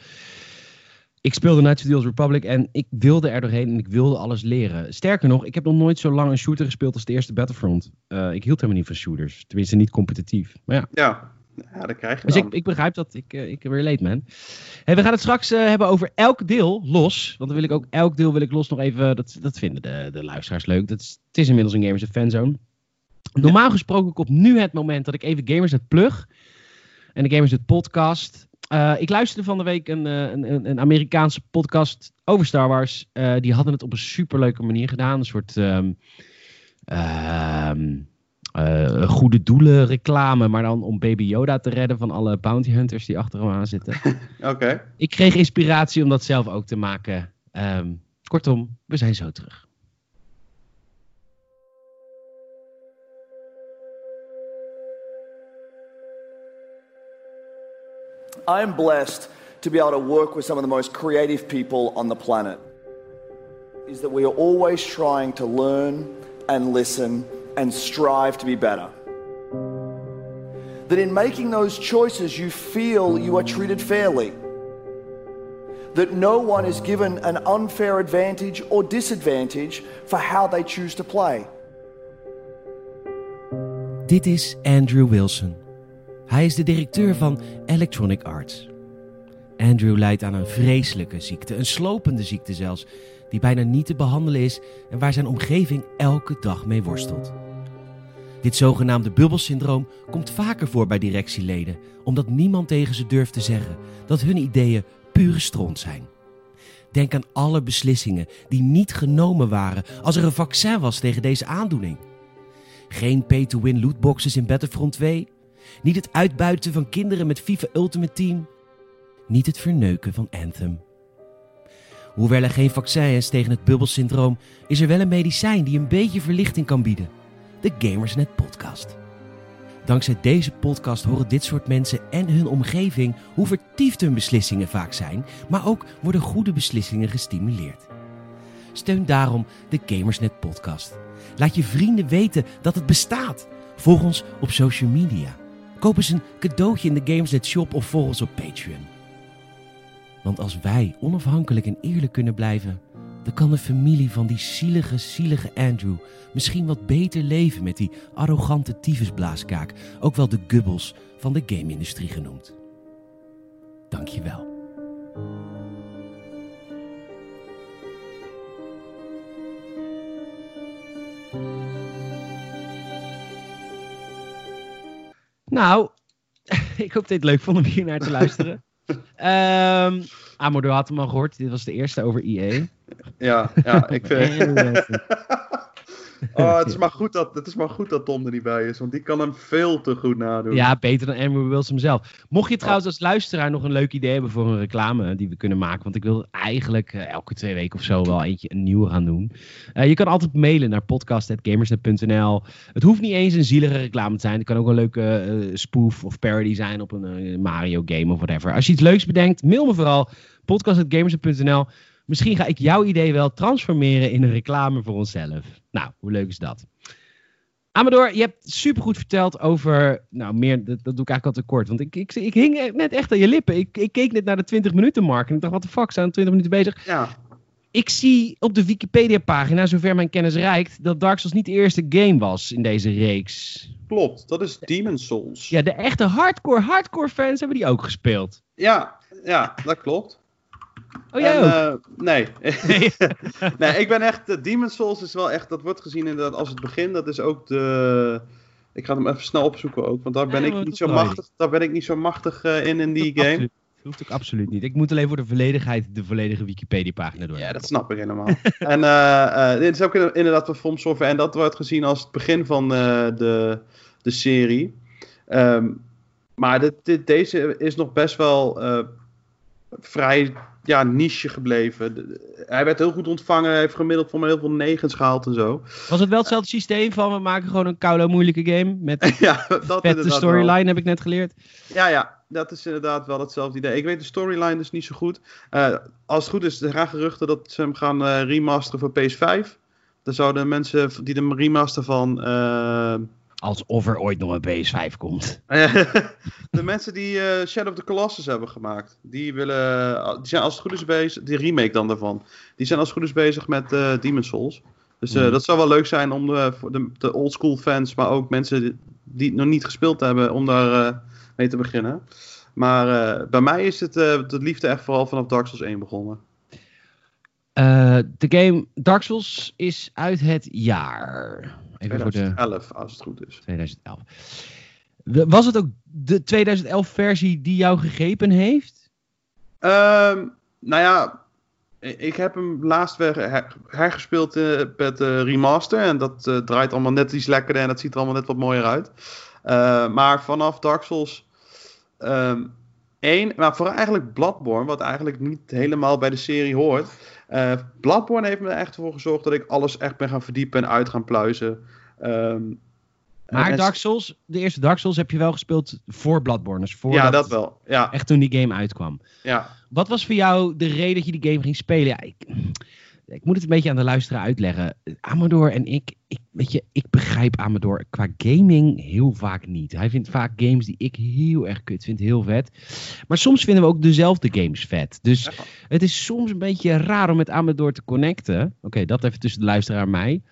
ik speelde Knights of the Old Republic en ik wilde er doorheen en ik wilde alles leren. Sterker nog, ik heb nog nooit zo lang een shooter gespeeld als de eerste Battlefront. Uh, ik hield helemaal niet van shooters. Tenminste, niet competitief. Maar ja. Ja, ja dat krijg je Dus ik, ik, begrijp dat. Ik, uh, ik relate, man. Hey, we gaan het straks uh, hebben over elk deel los. Want dan wil ik ook elk deel wil ik los nog even... Dat, dat vinden de, de luisteraars leuk. Dat is, het is inmiddels een Gamers Fanzone. Normaal gesproken komt nu het moment dat ik even Gamers het plug. En de Gamers het podcast. Uh, ik luisterde van de week een, een, een, Amerikaanse podcast over Star Wars. Uh, die hadden het op een superleuke manier gedaan. Een soort um, uh, goede doelen reclame. Maar dan om Baby Yoda te redden van alle bounty hunters die achter hem aan zitten. Oké. Ik kreeg inspiratie om dat zelf ook te maken. Um, kortom, we zijn zo terug. I am blessed to be able to work with some of the most creative people on the planet. Is that we are always trying to learn and listen and strive to be better. That in making those choices, you feel you are treated fairly. That no one is given an unfair advantage or disadvantage for how they choose to play. Dit is Andrew Wilson. Hij is de directeur van Electronic Arts. Andrew lijdt aan een vreselijke ziekte, een slopende ziekte zelfs, die bijna niet te behandelen is en waar zijn omgeving elke dag mee worstelt. Dit zogenaamde bubbelsyndroom komt vaker voor bij directieleden, omdat niemand tegen ze durft te zeggen dat hun ideeën pure stront zijn. Denk aan alle beslissingen die niet genomen waren als er een vaccin was tegen deze aandoening. Geen pay-to-win lootboxes in Battlefront 2, niet het uitbuiten van kinderen met FIFA Ultimate Team. Niet het verneuken van Anthem. Hoewel er geen vaccin is tegen het bubbelsyndroom, is er wel een medicijn die een beetje verlichting kan bieden. De Gamersnet Podcast. Dankzij deze podcast horen dit soort mensen en hun omgeving hoe vertiefd hun beslissingen vaak zijn, maar ook worden goede beslissingen gestimuleerd. Steun daarom de Gamersnet Podcast. Laat je vrienden weten dat het bestaat. Volg ons op social media. Koop eens een cadeautje in de Gamesnet shop of volg ons op Patreon. Want als wij onafhankelijk en eerlijk kunnen blijven, dan kan de familie van die zielige, zielige Andrew misschien wat beter leven met die arrogante tyfusblaaskaak, ook wel de gubbels van de game-industrie genoemd. Dankjewel. Nou, ik hoop dat je het leuk vond om hier naar te luisteren. um, Amor had hem al gehoord. Dit was de eerste over IE. Ja, ja ik vind... Oh, het is, maar goed dat, het is maar goed dat Tom er niet bij is, want die kan hem veel te goed nadoen. Ja, beter dan Andrew Wilson zelf. Mocht je trouwens als luisteraar nog een leuk idee hebben voor een reclame die we kunnen maken, want ik wil eigenlijk eh, elke twee weken of zo wel eentje een nieuwe gaan doen. Uh, je kan altijd mailen naar podcast.gamersnet.nl. Het hoeft niet eens een zielige reclame te zijn. Het kan ook een leuke uh, spoof of parody zijn op een Mario game of whatever. Als je iets leuks bedenkt, mail me vooral podcast.gamersnet.nl. Misschien ga ik jouw idee wel transformeren in een reclame voor onszelf. Nou, hoe leuk is dat? Amador, je hebt supergoed verteld over. Nou, meer, dat, dat doe ik eigenlijk al te kort. Want ik, ik, ik hing net echt aan je lippen. Ik, ik keek net naar de 20 minuten mark. En ik dacht, wat de fuck, zijn 20 minuten bezig? Ja. Ik zie op de Wikipedia-pagina, zover mijn kennis reikt, dat Dark Souls niet de eerste game was in deze reeks. Klopt, dat is Demon Souls. Ja, de echte hardcore, hardcore fans hebben die ook gespeeld. Ja, ja dat klopt. Oh, jij ook? Uh, nee. nee, ik ben echt... Uh, Demon's Souls is wel echt... Dat wordt gezien inderdaad als het begin. Dat is ook de... Ik ga hem even snel opzoeken ook. Want daar ben, ik, niet zo machtig, daar ben ik niet zo machtig uh, in, in die game. Absoluut. Dat hoeft ook absoluut niet. Ik moet alleen voor de volledigheid de volledige Wikipedia-pagina door. Ja, dat snap ik helemaal. en uh, dit is ook inderdaad van From Software. En dat wordt gezien als het begin van de, de serie. Um, maar dit, dit, deze is nog best wel vrij ja, niche gebleven. Hij werd heel goed ontvangen. Heeft gemiddeld voor mij heel veel negens gehaald en zo. Was het wel hetzelfde systeem van we maken gewoon een koude moeilijke game? Met ja, dat de storyline heb ik net geleerd. Ja, ja. Dat is inderdaad wel hetzelfde idee. Ik weet de storyline dus niet zo goed. Uh, als het goed is, er gaan geruchten dat ze hem gaan uh, remasteren voor PS5. Dan zouden mensen die de remaster van... Uh, Alsof er ooit nog een PS5 komt. de mensen die uh, Shadow of the Colossus hebben gemaakt, die willen, die zijn als het goed is bezig, die remake dan daarvan, die zijn als het goed is bezig met uh, Demon's Souls. Dus uh, dat zou wel leuk zijn om de, voor de, de oldschool fans, maar ook mensen die, die, het nog niet gespeeld hebben, om daar mee te beginnen. Maar bij mij is het, de liefde echt vooral vanaf Dark Souls 1 begonnen. de game Dark Souls is uit het jaar. Even 2011, voor de... als het goed is. 2011. Was het ook de 2011 versie die jou gegrepen heeft? Um, nou ja, ik heb hem laatst weer hergespeeld uh, met de remaster. En dat uh, draait allemaal net iets lekkerder en dat ziet er allemaal net wat mooier uit. Uh, maar vanaf Dark Souls um, ehm, 1, maar vooral eigenlijk Bloodborne, wat eigenlijk niet helemaal bij de serie hoort. Uh, Bloodborne heeft me er echt voor gezorgd dat ik alles echt ben gaan verdiepen en uit gaan pluizen. Um, maar Dark Souls, de eerste Dark Souls heb je wel gespeeld voor Bloodborne. Dus voor ja, dat wel. Ja. Echt toen die game uitkwam. Ja. Wat was voor jou de reden dat je die game ging spelen? Ja, ik, ik moet het een beetje aan de luisteraar uitleggen. Amador en ik, ik, weet je, ik begrijp Amador qua gaming heel vaak niet. Hij vindt vaak games die ik heel erg kut vind, heel vet. Maar soms vinden we ook dezelfde games vet. Dus het is soms een beetje raar om met Amador te connecten. Oké, dat even tussen de luisteraar en mij.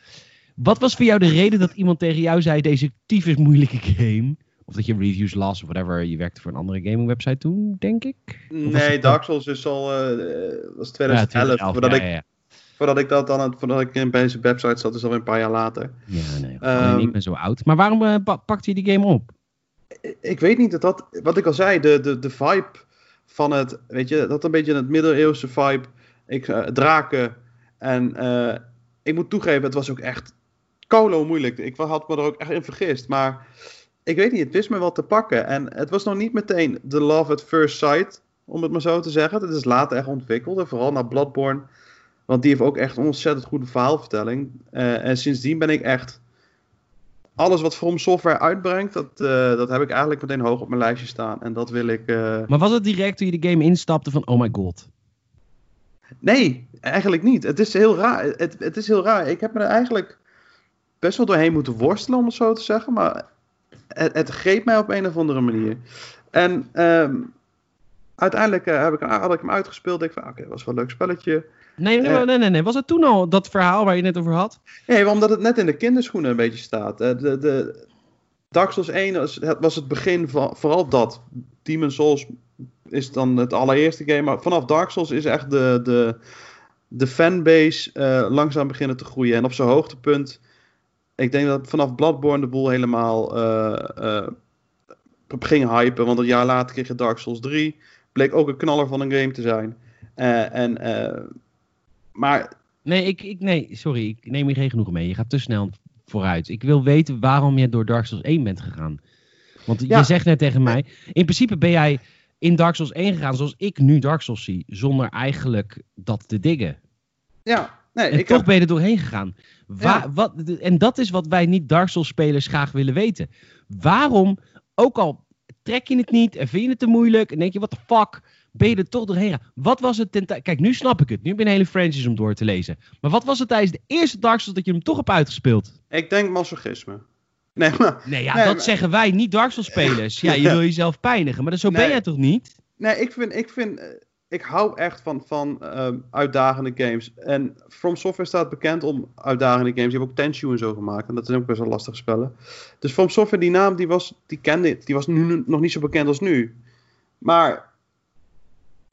Wat was voor jou de reden dat iemand tegen jou zei: deze tyfus moeilijke game? Of dat je reviews las of whatever. Je werkte voor een andere gaming website toen, denk ik? nee, Dark Souls is al. Uh, was 2011. Ja, voordat, ik, voordat ik dat dan. Voordat ik in deze website zat, is alweer een paar jaar later. Ja, nee. Um, ik ben zo oud. Maar waarom uh, pakte je die game op? Ik weet niet dat dat. Wat ik al zei, de, de, de vibe van het. Weet je, dat een beetje het middeleeuwse vibe. Ik, uh, draken. En ik moet toegeven, het was ook echt kolo moeilijk. Ik had me er ook echt in vergist. Maar ik weet niet, het wist me wel te pakken. En het was nog niet meteen de love at first sight, om het maar zo te zeggen. Het is later echt ontwikkeld. En vooral naar Bloodborne. Want die heeft ook echt een ontzettend goede verhaalvertelling. Uh, en sindsdien ben ik echt. Alles wat From Software uitbrengt, dat, uh, dat heb ik eigenlijk meteen hoog op mijn lijstje staan. En dat wil ik. Uh... Maar was het direct toen je de game instapte van: oh my god? Nee, eigenlijk niet. Het is heel raar. Het, het is heel raar. Ik heb me er eigenlijk best wel doorheen moeten worstelen, om het zo te zeggen. Maar het, het greep mij op een of andere manier. En um, uiteindelijk heb ik, had ik hem uitgespeeld. Ik van, oké, okay, dat was wel een leuk spelletje. Nee, nee, Eh. nee, nee, nee. Was het toen al dat verhaal waar je net over had? Nee, omdat het net in de kinderschoenen een beetje staat. Eh, De, de, Dark Souls 1 was het, was het begin van vooral dat. Demon Souls is dan het allereerste game. Maar vanaf Dark Souls is echt de, de, de fanbase eh, langzaam beginnen te groeien. En op zijn hoogtepunt, ik denk dat vanaf Bloodborne de boel helemaal eh, ging hypen. Want een jaar later kreeg je Dark Souls 3. Bleek ook een knaller van een game te zijn. En, maar Nee, ik, ik, nee, sorry. Ik neem hier geen genoegen mee. Je gaat te snel vooruit. Ik wil weten waarom je door Dark Souls 1 bent gegaan. Want Ja. je zegt net tegen mij... In principe ben jij in Dark Souls 1 gegaan zoals ik nu Dark Souls zie. Zonder eigenlijk dat te diggen. ja, nee, En ik toch heb- ben je er doorheen gegaan. Wa- Ja. wat, en dat is wat wij niet Dark Souls spelers graag willen weten. Waarom, ook al trek je het niet en vind je het te moeilijk en denk je, what the fuck, ben je er toch doorheen gegaan? Wat was het ten Kijk, nu snap ik het. Nu heb je een hele franchise om door te lezen. Maar wat was het tijdens de eerste Dark Souls dat je hem toch hebt uitgespeeld? Ik denk masochisme. Nee, maar, Nee, ja, Nee, dat maar- zeggen wij, niet Dark Souls spelers. Ja, je wil jezelf pijnigen, maar dat- zo ben jij toch niet? nee ik vind, ik vind, eh, ik hou echt van, van ehm, uitdagende games. En From Software staat bekend om uitdagende games. Die hebben ook Tenchu en zo gemaakt. En dat zijn ook best wel lastige spellen. Dus From Software, die naam, die was, die kende. Die was nu nog niet zo bekend als nu. Maar,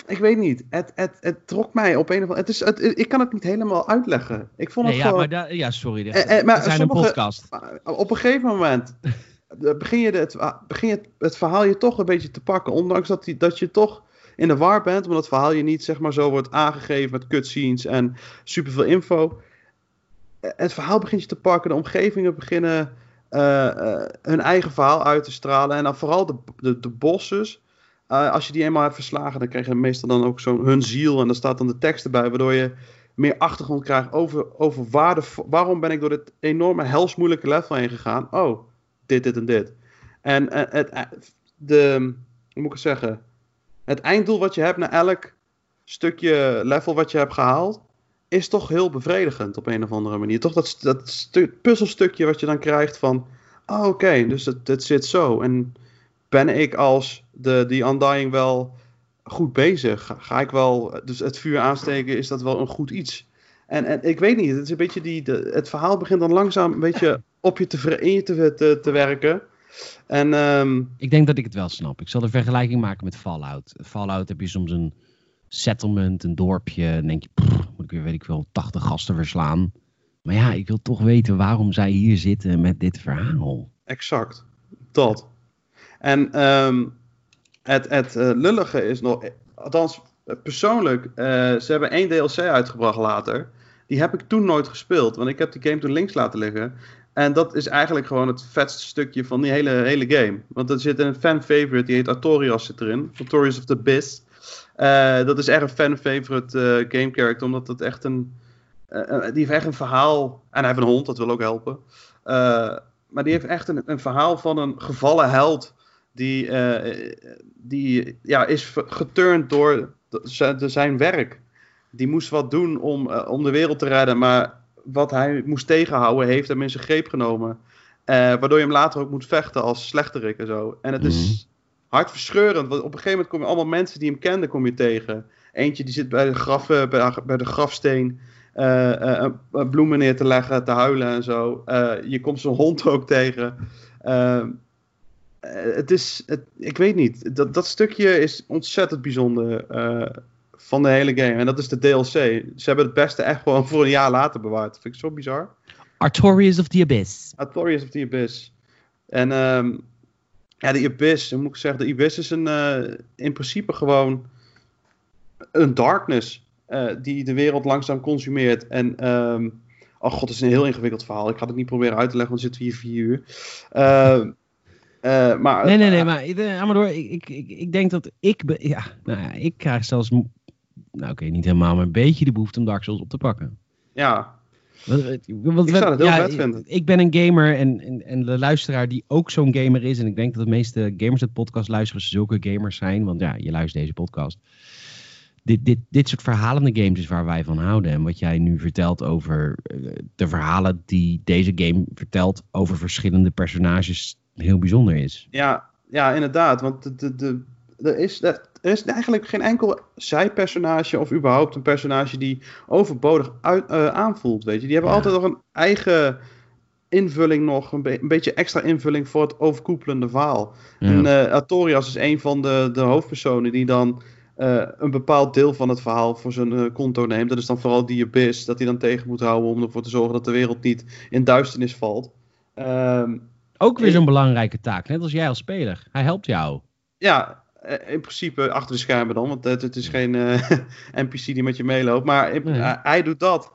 ik weet niet. Het, het, het trok mij op een of andere... Het is, het, ik kan het niet helemaal uitleggen. Ik vond Nee, het ja, gewoon... maar ja, sorry. Eh, eh, maar zijn sommige- een podcast. Op een gegeven moment eh, begin je, het, begin je het, verhaal je toch een beetje te pakken. Ondanks dat, die, dat je toch in de war bent, omdat het verhaal je niet zeg maar zo wordt aangegeven met cutscenes en superveel info. Het verhaal begint je te pakken, de omgevingen beginnen hun eigen verhaal uit te stralen. En dan vooral de, de, de bosses. Eh, als je die eenmaal hebt verslagen, dan krijg je meestal dan ook zo'n hun ziel. En daar staat dan de tekst erbij, waardoor je meer achtergrond krijgt over, over waarom ben ik door dit enorme helsmoeilijke level heen gegaan. Oh, dit, dit en dit. En eh, het, eh, de, hoe moet ik het zeggen? Het einddoel wat je hebt na elk stukje level wat je hebt gehaald, is toch heel bevredigend op een of andere manier. Toch dat, dat stu- puzzelstukje wat je dan krijgt van, oh, oké, dus het zit zo. En ben ik als de, die Undying wel goed bezig? Ga, ga ik wel, dus het vuur aansteken, is dat wel een goed iets? En, en ik weet niet, het is een beetje die, de, het verhaal begint dan langzaam een beetje op je te, in je te, te, te werken. En ehm, Ik denk dat ik het wel snap. Ik zal de vergelijking maken met Fallout. Fallout heb je soms een settlement, een dorpje. En denk je, pff, moet ik weer, weet ik veel, 80 gasten verslaan. Maar ja, ik wil toch weten waarom zij hier zitten met dit verhaal. Exact. Dat. En ehm, het, het eh, lullige is nog, althans eh, persoonlijk, eh, ze hebben één DLC uitgebracht later. Die heb ik toen nooit gespeeld, want ik heb die game toen links laten liggen. En dat is eigenlijk gewoon het vetste stukje van die hele, hele game. Want er zit een fan favorite, die heet Artorias zit erin. Artorias of the. Eh, dat is echt een fan favorite eh, game character, omdat het echt een... eh, eh, die heeft echt een verhaal. En hij heeft een hond, dat wil ook helpen. Eh, maar die heeft echt een, een verhaal van een gevallen held. Die, eh, die ja, is geturnd door zijn- werk. Die moest wat doen om, eh, om de wereld te redden. Maar wat hij moest tegenhouden, heeft hem in zijn greep genomen. Eh, waardoor je hem later ook moet vechten als slechterik en zo. En het is hartverscheurend. Want op een gegeven moment kom je allemaal mensen die hem kenden kom je tegen. Eentje die zit bij de, graf, bij, bij de grafsteen bloemen neer te leggen, te huilen en zo. Je komt zijn hond ook tegen. Eh, het is, het, ik weet niet, dat, dat stukje is ontzettend bijzonder eh, van de hele game. En dat is de DLC. Ze hebben het beste echt gewoon voor een jaar later bewaard. Dat vind ik zo bizar. Artorias of the Abyss. Artorias of the Abyss. En ehm, ja, de Abyss, hoe moet ik zeggen, de Abyss is een, eh, in principe gewoon een darkness die de wereld langzaam consumeert. En, ehm, oh god, het is een heel ingewikkeld verhaal. Ik ga het niet proberen uit te leggen, want we zitten hier vier uur. Eh, maar, Nee, nee, nee, maar eh, Amador, ik, ik, ik, ik denk dat ik, be- ja, nou ja, ik krijg zelfs, nou oké, niet helemaal, maar een beetje de behoefte om Dark Souls op te pakken. Ja, Ik zou het heel ja, vet vinden. Ik ben een gamer en, en, en de luisteraar die ook zo'n gamer is. En ik denk dat de meeste gamers het podcast luisteren zulke gamers zijn. Want ja, je luistert deze podcast. Dit, dit, dit soort verhalende games is waar wij van houden. En wat jij nu vertelt over de verhalen die deze game vertelt over verschillende personages heel bijzonder is. Ja, ja, inderdaad. Want de, de, de, er is, er is eigenlijk geen enkel zijpersonage of überhaupt een personage die overbodig uit, eh, aanvoelt, weet je. Die hebben Ja. altijd nog een eigen invulling nog, een, be- een beetje extra invulling voor het overkoepelende verhaal. En eh Artorias is een van de, de hoofdpersonen die dan eh, een bepaald deel van het verhaal voor zijn konto neemt. Dat is dan vooral die abyss, dat hij dan tegen moet houden om ervoor te zorgen dat de wereld niet in duisternis valt. Ehm, Ook weer zo'n belangrijke taak, net als jij als speler. Hij helpt jou. ja, eh, in principe achter de schermen dan, want het, is geen eh, NPC die met je meeloopt. Maar in- Nee. eh, hij doet dat.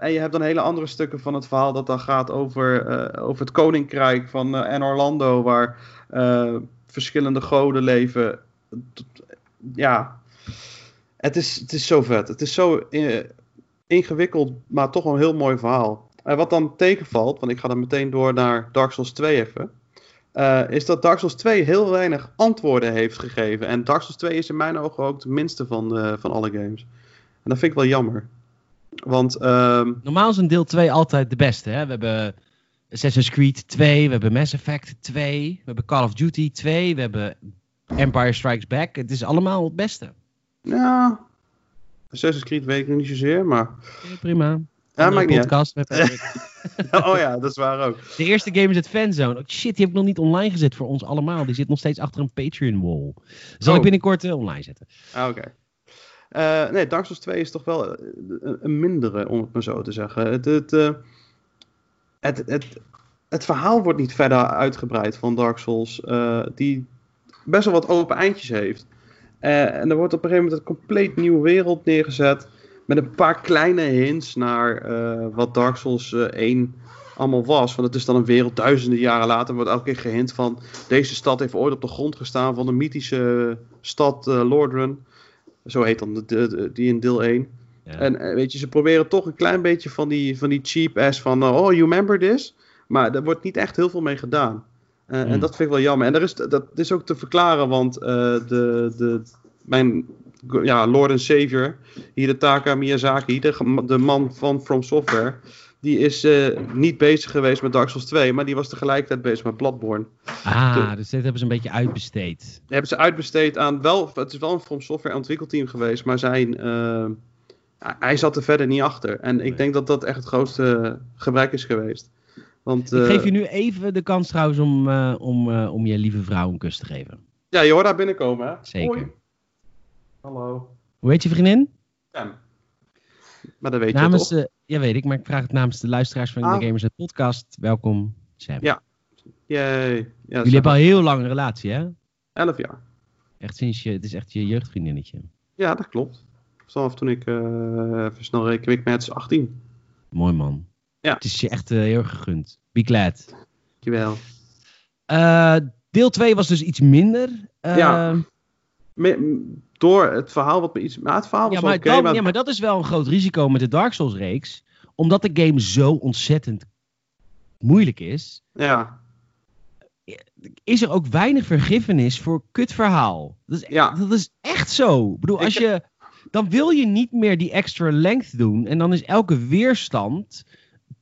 En je hebt dan hele andere stukken van het verhaal dat dan gaat over, over het koninkrijk van en Orlando, waar verschillende goden leven. Ja, het is, het is zo vet. Het is zo ingewikkeld, maar toch een heel mooi verhaal. En wat dan tegenvalt, want ik ga dan meteen door naar Dark Souls 2 even. eh, is dat Dark Souls 2 heel weinig antwoorden heeft gegeven. En Dark Souls 2 is in mijn ogen ook de minste van, eh, van alle games. En dat vind ik wel jammer. Want ehm, Normaal is een deel 2 altijd de beste. Hè? We hebben Assassin's Creed 2, we hebben Mass Effect 2, we hebben Call of Duty 2, we hebben Empire Strikes Back. Het is allemaal het beste. ja, Assassin's Creed weet ik niet zozeer, maar... Ja, prima. Ja, maakt niet podcast. met- Oh ja, dat is waar ook. De eerste game is het fanzone. Oh, shit, die heb ik nog niet online gezet voor ons allemaal. Die zit nog steeds achter een Patreon wall. Zal Oh. ik binnenkort eh, online zetten. Ah, Oké. Eh, nee, Dark Souls 2 is toch wel eh, een, een mindere, om het maar zo te zeggen. Het, het, het, het, het verhaal wordt niet verder uitgebreid van Dark Souls, die best wel wat open eindjes heeft. En er wordt op een gegeven moment een compleet nieuwe wereld neergezet, met een paar kleine hints naar eh, wat Dark Souls eh, 1 allemaal was. Want het is dan een wereld duizenden jaren later, er wordt elke keer gehint van, deze stad heeft ooit op de grond gestaan van de mythische stad eh, Lordran. Zo heet dan de, de- de- die in deel 1. Ja. En eh, weet je, ze proberen toch een klein beetje van die, van die cheap ass van... eh, oh, you remember this? Maar daar wordt niet echt heel veel mee gedaan. Eh, Hmm. En dat vind ik wel jammer. En daar is, dat is ook te verklaren, want eh, de, de, mijn ja, Lord en Savior, Hidetaka Miyazaki, de, de man van From Software... die is eh, niet bezig geweest met Dark Souls 2, maar die was tegelijkertijd bezig met Bloodborne. Ah, dus dit hebben ze een beetje uitbesteed. Die hebben ze uitbesteed aan wel, het is wel een From Software ontwikkelteam geweest, maar zijn, eh, hij zat er verder niet achter. En ik Nee. denk dat dat echt het grootste gebrek is geweest. Want, Ik eh, geef je nu even de kans trouwens om, eh, om, eh, om je lieve vrouw een kus te geven. Ja, je hoort daar binnenkomen, hè? Zeker. Hoi. Hallo. Hoe heet je vriendin? Sam. Maar dat weet namens je toch? de, ja, weet ik, maar ik vraag het namens de luisteraars van Ah. de Gamers Net Podcast. Welkom, Sam. Ja, Yay. Ja, Jullie hebben al heel lang een relatie, hè? 11 jaar. Echt sinds je, het is echt je jeugdvriendinnetje. Ja, dat klopt. Vanaf toen ik, eh even snel reken, ik met 18. Mooi man. Ja. Het is je echt eh, heel erg gegund. Be glad. Dankjewel. Eh, deel 2 was dus iets minder. Ja, Me- door het verhaal wat me iets... Maar het verhaal was ja, maar oké, dan- maar... ja, maar dat is wel een groot risico met de Dark Souls reeks. Omdat de game zo ontzettend moeilijk is, ja. is er ook weinig vergiffenis voor kutverhaal. Dat is, Ja. dat is echt zo. Ik bedoel, als je, dan wil je niet meer die extra length doen. En dan is elke weerstand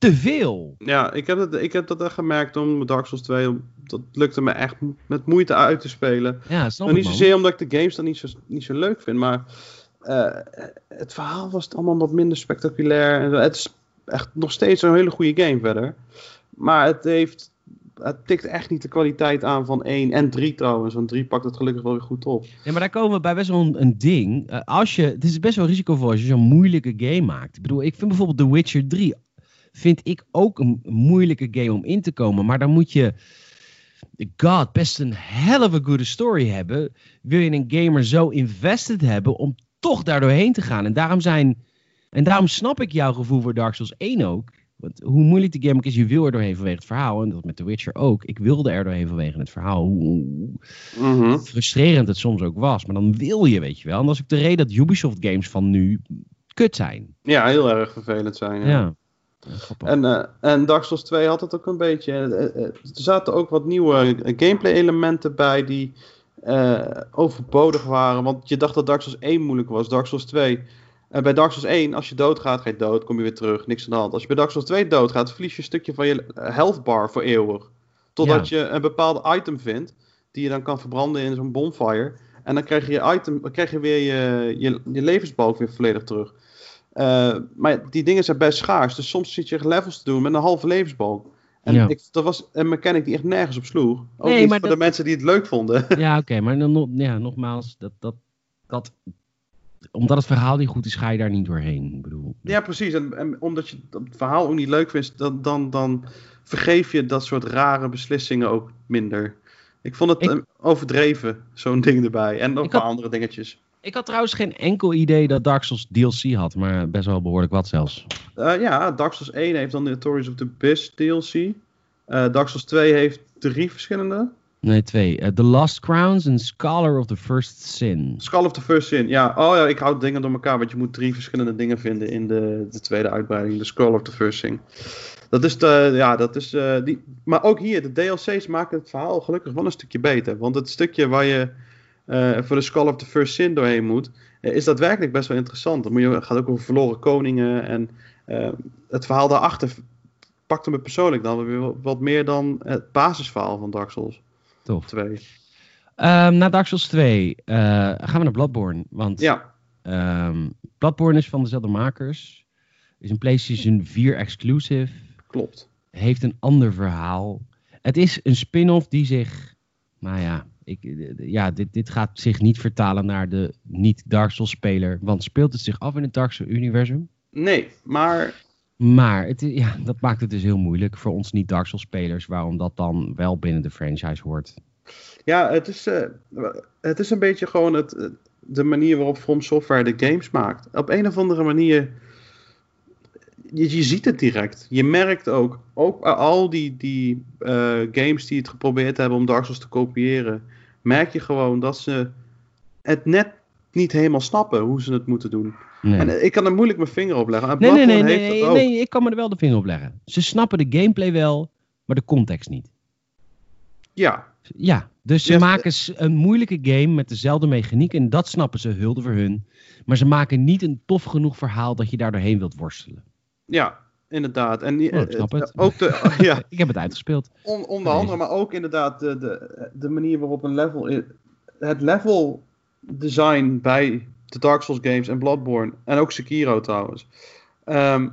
te veel. Ja, ik heb, het, ik heb dat echt gemerkt om Dark Souls 2. om- Dat lukte me echt met moeite uit te spelen. Ja, snap Nou, niet man. zozeer omdat ik de games dan niet zo, niet zo leuk vind, maar eh, het verhaal was allemaal wat minder spectaculair. En het is echt nog steeds een hele goede game verder. Maar het heeft. Het tikt echt niet de kwaliteit aan van 1 en 3 trouwens. Want 3 pakt het gelukkig wel weer goed op. Ja, maar daar komen we bij best wel een, een ding. Eh, als je, het is best wel risicovol als je zo'n moeilijke game maakt. Ik bedoel, ik vind bijvoorbeeld The Witcher 3 vind ik ook een moeilijke game om in te komen. Maar dan moet je, god, best een hell of a good story hebben. Wil je een gamer zo invested hebben om toch daar doorheen te gaan. En daarom zijn, en daarom snap ik jouw gevoel voor Dark Souls 1 ook. Want hoe moeilijk die game ook is, je wil er doorheen vanwege het verhaal. En dat met The Witcher ook. Ik wilde er doorheen vanwege het verhaal. Hoe, hoe- Mhm. frustrerend het soms ook was. Maar dan wil je, weet je wel. En dat is ook de reden dat Ubisoft games van nu kut zijn. Ja, heel erg vervelend zijn. Ja. Ja. Grappig. En, eh, en Dark Souls 2 had het ook een beetje. eh, eh, er zaten ook wat nieuwe gameplay elementen bij die eh, overbodig waren. Want je dacht dat Dark Souls 1 moeilijk was. Dark Souls 2. eh, bij Dark Souls 1, als je doodgaat, ga je dood, kom je weer terug, niks aan de hand. Als je bij Dark Souls 2 doodgaat, verlies je een stukje van je eh, health bar voor eeuwig. Totdat je een bepaald item vindt, die je dan kan verbranden in zo'n bonfire. En dan krijg je, item, dan krijg je weer je, je, je levensbalk weer volledig terug. Uh, maar die dingen zijn best schaars. Dus soms zit je levels te doen met een halve levensbalk. En Ja. ik, dat was een mechanic die echt nergens op sloeg. Ook Nee, niet voor dat- de mensen die het leuk vonden. Ja, oké, maar dan, ja, nogmaals, dat, dat, dat, omdat het verhaal niet goed is, ga je daar niet doorheen. Ik bedoel, Ja, precies. En, en omdat je het verhaal ook niet leuk vindt, dan, dan, dan vergeef je dat soort rare beslissingen ook minder. Ik vond het Ik- eh, overdreven, zo'n ding erbij. En nog had- andere dingetjes. Ik had trouwens geen enkel idee dat Dark Souls DLC had, maar best wel behoorlijk wat zelfs. Eh, ja, Dark Souls 1 heeft dan de Stories of the Abyss DLC. Eh Dark Souls 2 heeft drie verschillende. Nee, twee. Eh, the Lost Crowns en Scholar of the First Sin. Skull of the First Sin. Ja, oh ja, ik houd dingen door elkaar, want je moet drie verschillende dingen vinden in de, de tweede uitbreiding. De Skull of the First Sin. Dat is de, ja, dat is die. Maar ook hier, de DLC's maken het verhaal gelukkig wel een stukje beter. Want het stukje waar je eh, voor de Skull of the First Sin doorheen moet, eh, is daadwerkelijk best wel interessant. Dan moet je, het gaat ook over verloren koningen en eh, het verhaal daarachter pakte me persoonlijk dan weer wat meer dan het basisverhaal van Dark Souls Tof. 2. Ehm, na Dark Souls 2 eh, gaan we naar Bloodborne. Want Ja, ehm, Bloodborne is van dezelfde makers. Is een PlayStation 4 exclusive. klopt. Heeft een ander verhaal. Het is een spin-off die zich. Nou ja, ik, ja dit, dit gaat zich niet vertalen naar de niet-Dark Souls-speler. Want speelt het zich af in het Dark Souls-universum? Nee, maar Maar het, ja, dat maakt het dus heel moeilijk voor ons niet-Dark Souls-spelers. Waarom dat dan wel binnen de franchise hoort. Ja, het is, eh, het is een beetje gewoon het, eh, de manier waarop From Software de games maakt. Op een of andere manier, je, je ziet het direct. Je merkt ook, ook al die, die eh, games die het geprobeerd hebben om Dark Souls te kopiëren, merk je gewoon dat ze het net niet helemaal snappen hoe ze het moeten doen. Nee. En ik kan er moeilijk mijn vinger op leggen. En Nee, nee, nee, nee, nee, nee, ik kan me er wel de vinger op leggen. Ze snappen de gameplay wel, maar de context niet. Ja, Ja, dus ze maken een moeilijke game met dezelfde mechaniek en dat snappen ze, hulde voor hun. Maar ze maken niet een tof genoeg verhaal dat je daar doorheen wilt worstelen. Ja, inderdaad. En die- Oh, ik snap eh, het. ook de, ja, Ik heb het uitgespeeld. On, onder andere, maar ook inderdaad de, de, de manier waarop een level. Het level design bij de Dark Souls games en Bloodborne. En ook Sekiro trouwens. ehm,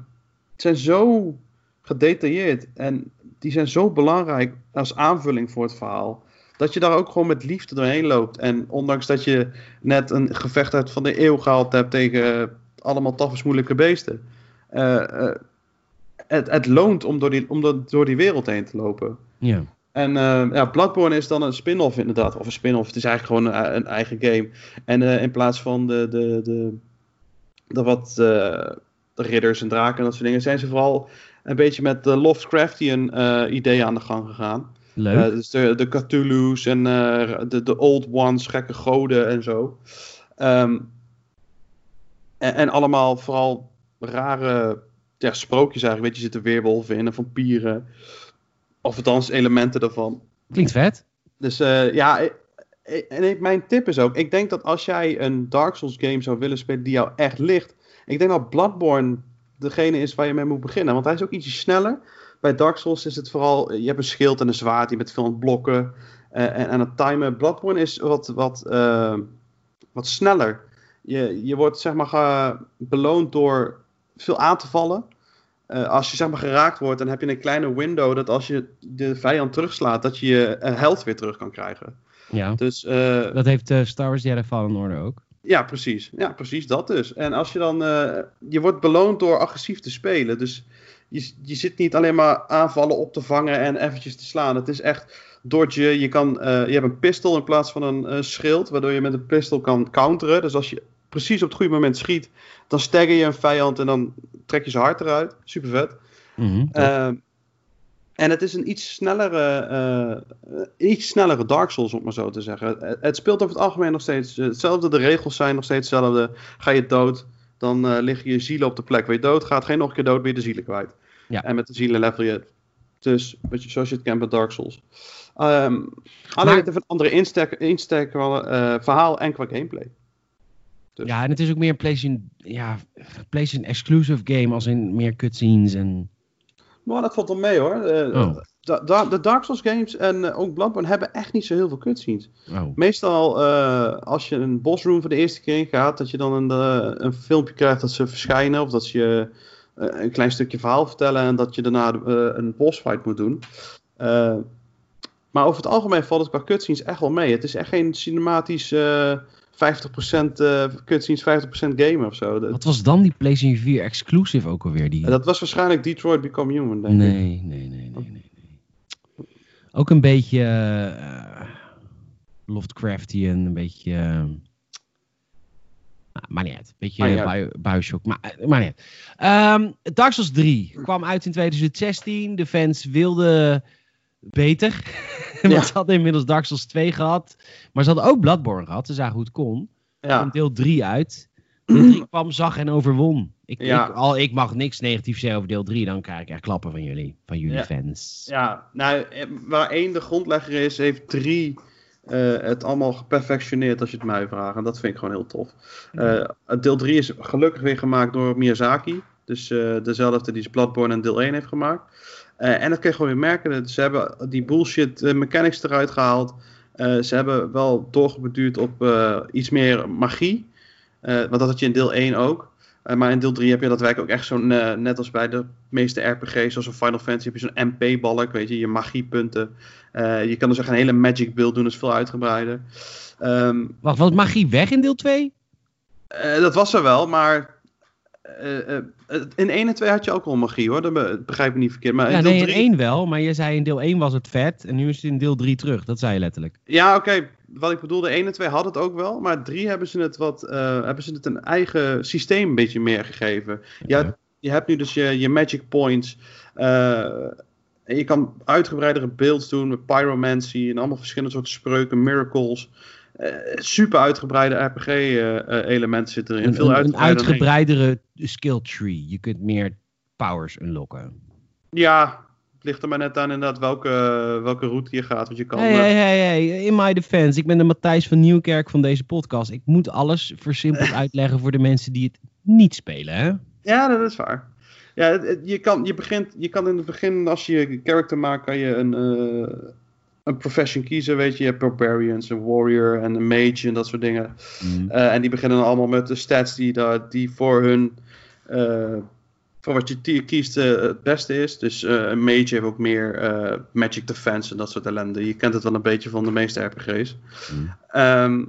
zijn zo gedetailleerd. En die zijn zo belangrijk als aanvulling voor het verhaal. Dat je daar ook gewoon met liefde doorheen loopt. En ondanks dat je net een gevecht uit van de eeuw gehaald hebt tegen allemaal tafels moeilijke beesten. Eh, eh, het, het loont om door, die, om dat- door die wereld heen te lopen. Ja. En eh, ja, Bloodborne is dan een spin-off inderdaad. Of een spin-off, het is eigenlijk gewoon een, een eigen game. En in plaats van de, de, de, de wat de ridders en draken en dat soort dingen... zijn ze vooral een beetje met de Lovecraftian ideeën aan de gang gegaan. Leuk. Dus de, de Cthulhu's en de, de Old Ones, gekke goden en zo. Ehm, en, en allemaal vooral rare ja, sprookjes eigenlijk. Weet je, zitten weerwolven in en vampieren. Of althans elementen daarvan. Klinkt vet. Dus eh, ja, en mijn tip is ook, ik denk dat als jij een Dark Souls game zou willen spelen die jou echt ligt, ik denk dat Bloodborne degene is waar je mee moet beginnen, want hij is ook ietsje sneller. Bij Dark Souls is het vooral, je hebt een schild en een zwaard, je bent veel aan het blokken eh, en aan het timen. Bloodborne is wat, wat, eh, wat sneller. Je, je wordt zeg maar beloond door veel aan te vallen. Eh, als je zeg maar geraakt wordt, dan heb je een kleine window dat als je de vijand terugslaat, dat je je eh, health weer terug kan krijgen. Ja. Dus eh, Dat heeft Star Wars Jedi Fallen Order ook. ja, precies. Ja, precies dat dus. En als je dan, je wordt beloond door agressief te spelen. Dus je, je zit niet alleen maar aanvallen op te vangen en eventjes te slaan. Het is echt dodgen. Je, kan, je hebt een pistool in plaats van een schild, waardoor je met een pistool kan counteren. Dus als je precies op het goede moment schiet, dan stagger je een vijand en dan trek je zijn hart eruit. Super vet. Mhm. Ehm, en het is een iets snellere, eh, iets snellere Dark Souls, om maar zo te zeggen. Het, het speelt over het algemeen nog steeds eh, hetzelfde. De regels zijn nog steeds hetzelfde. Ga je dood, dan eh liggen je zielen op de plek waar je dood gaat. Ga je nog een keer dood, ben je de zielen kwijt. Ja. En met de zielen level je het. Dus je, zoals je het kent bij Dark Souls. Ehm, alleen Maar- het heeft een andere insteek, insteek qua eh, verhaal en qua gameplay. Dus- Ja, en het is ook meer een PlayStation, ja, PlayStation exclusive game als in meer cutscenes en... Maar dat valt wel mee hoor. Eh, Oh. da- da- de Dark Souls games en eh, ook Bloodborne hebben echt niet zo heel veel cutscenes. Oh. Meestal eh, als je een boss room voor de eerste keer in gaat, dat je dan een, een filmpje krijgt dat ze verschijnen of dat ze je een klein stukje verhaal vertellen en dat je daarna een boss fight moet doen. Maar over het algemeen valt het qua cutscenes echt wel mee. Het is echt geen cinematisch 50% eh cutscenes, 50% gamer of zo. Wat was dan die PlayStation 4 exclusive ook alweer? Die... dat was waarschijnlijk Detroit Become Human, denk ik. Nee, nee, nee, nee, nee, nee. Ook een beetje eh Lovecraftian, een beetje... eh, nou, maar niet uit. Een beetje Maar Bioshock, maar, eh, maar niet uit. Ehm, Dark Souls 3 kwam uit in 2016. De fans wilden beter. Want Ja. ze hadden inmiddels Dark Souls 2 gehad. Maar ze hadden ook Bloodborne gehad. Ze zagen hoe het kon. Er Ja. deel 3 uit. Deel 3 kwam, zag en overwon. Ik, Ja. ik, al, ik mag niks negatief zeggen over deel 3. Dan krijg ik echt klappen van jullie. Van jullie Ja. fans. Ja, nou, eh, waar één de grondlegger is, heeft drie eh, het allemaal geperfectioneerd als je het mij vraagt. En dat vind ik gewoon heel tof. Eh, deel 3 is gelukkig weer gemaakt door Miyazaki. Dus dezelfde die Bloodborne en deel 1 heeft gemaakt. Eh, en dat kun je gewoon weer merken. dat Ze hebben die bullshit eh, mechanics eruit gehaald. Eh, ze hebben wel doorgebeduurd op iets meer magie. Want dat had je in deel 1 ook. Maar in deel 3 heb je daadwerkelijk ook echt zo'n, net als bij de meeste RPG's, zoals een Final Fantasy, heb je zo'n MP-balk, weet je, je magiepunten. Je kan dus echt een hele magic build doen, dat is veel uitgebreider. Ehm, Wacht, was magie weg in deel 2? eh, dat was er wel, maar eh, in 1 en 2 had je ook al magie hoor, dat be- begrijp ik niet verkeerd. Maar Ja, in deel nee, in 3 één wel. Maar je zei in deel 1 was het vet. En nu is het in deel 3 terug. Dat zei je letterlijk. Ja, oké. Wat ik bedoelde, 1 en 2 hadden het ook wel. Maar 3 hebben ze het wat. eh, hebben ze het een eigen systeem een beetje meer gegeven. Ja, Oké. je hebt nu dus je, je magic points. en je kan uitgebreidere builds doen met pyromancy en allemaal verschillende soorten spreuken, miracles. Eh, super uitgebreide RPG-elementen zitten erin. Een, Veel een, uitgebreidere skill tree. Je kunt meer powers unlocken. Ja, het ligt er maar net aan inderdaad welke, welke route je gaat. Want je kan. Hey, eh, hey, hey, hey. In my defense. Ik ben de Matthijs van Nieuwkerk van deze podcast. Ik moet alles versimpeld uitleggen voor de mensen die het niet spelen. Hè? Ja, dat is waar. Ja, je, kan, je, begint, je kan in het begin, als je je character maakt, kan je een, eh, een profession kiezen. Weet je, je hebt barbarians, een warrior en een mage en dat soort dingen. Mm. Eh, en die beginnen dan allemaal met de stats die, daar, die voor hun, eh, voor wat je kiest, eh, het beste is. Dus een mage heeft ook meer magic defense en dat soort ellende. Je kent het wel een beetje van de meeste RPG's. Mm. Ehm,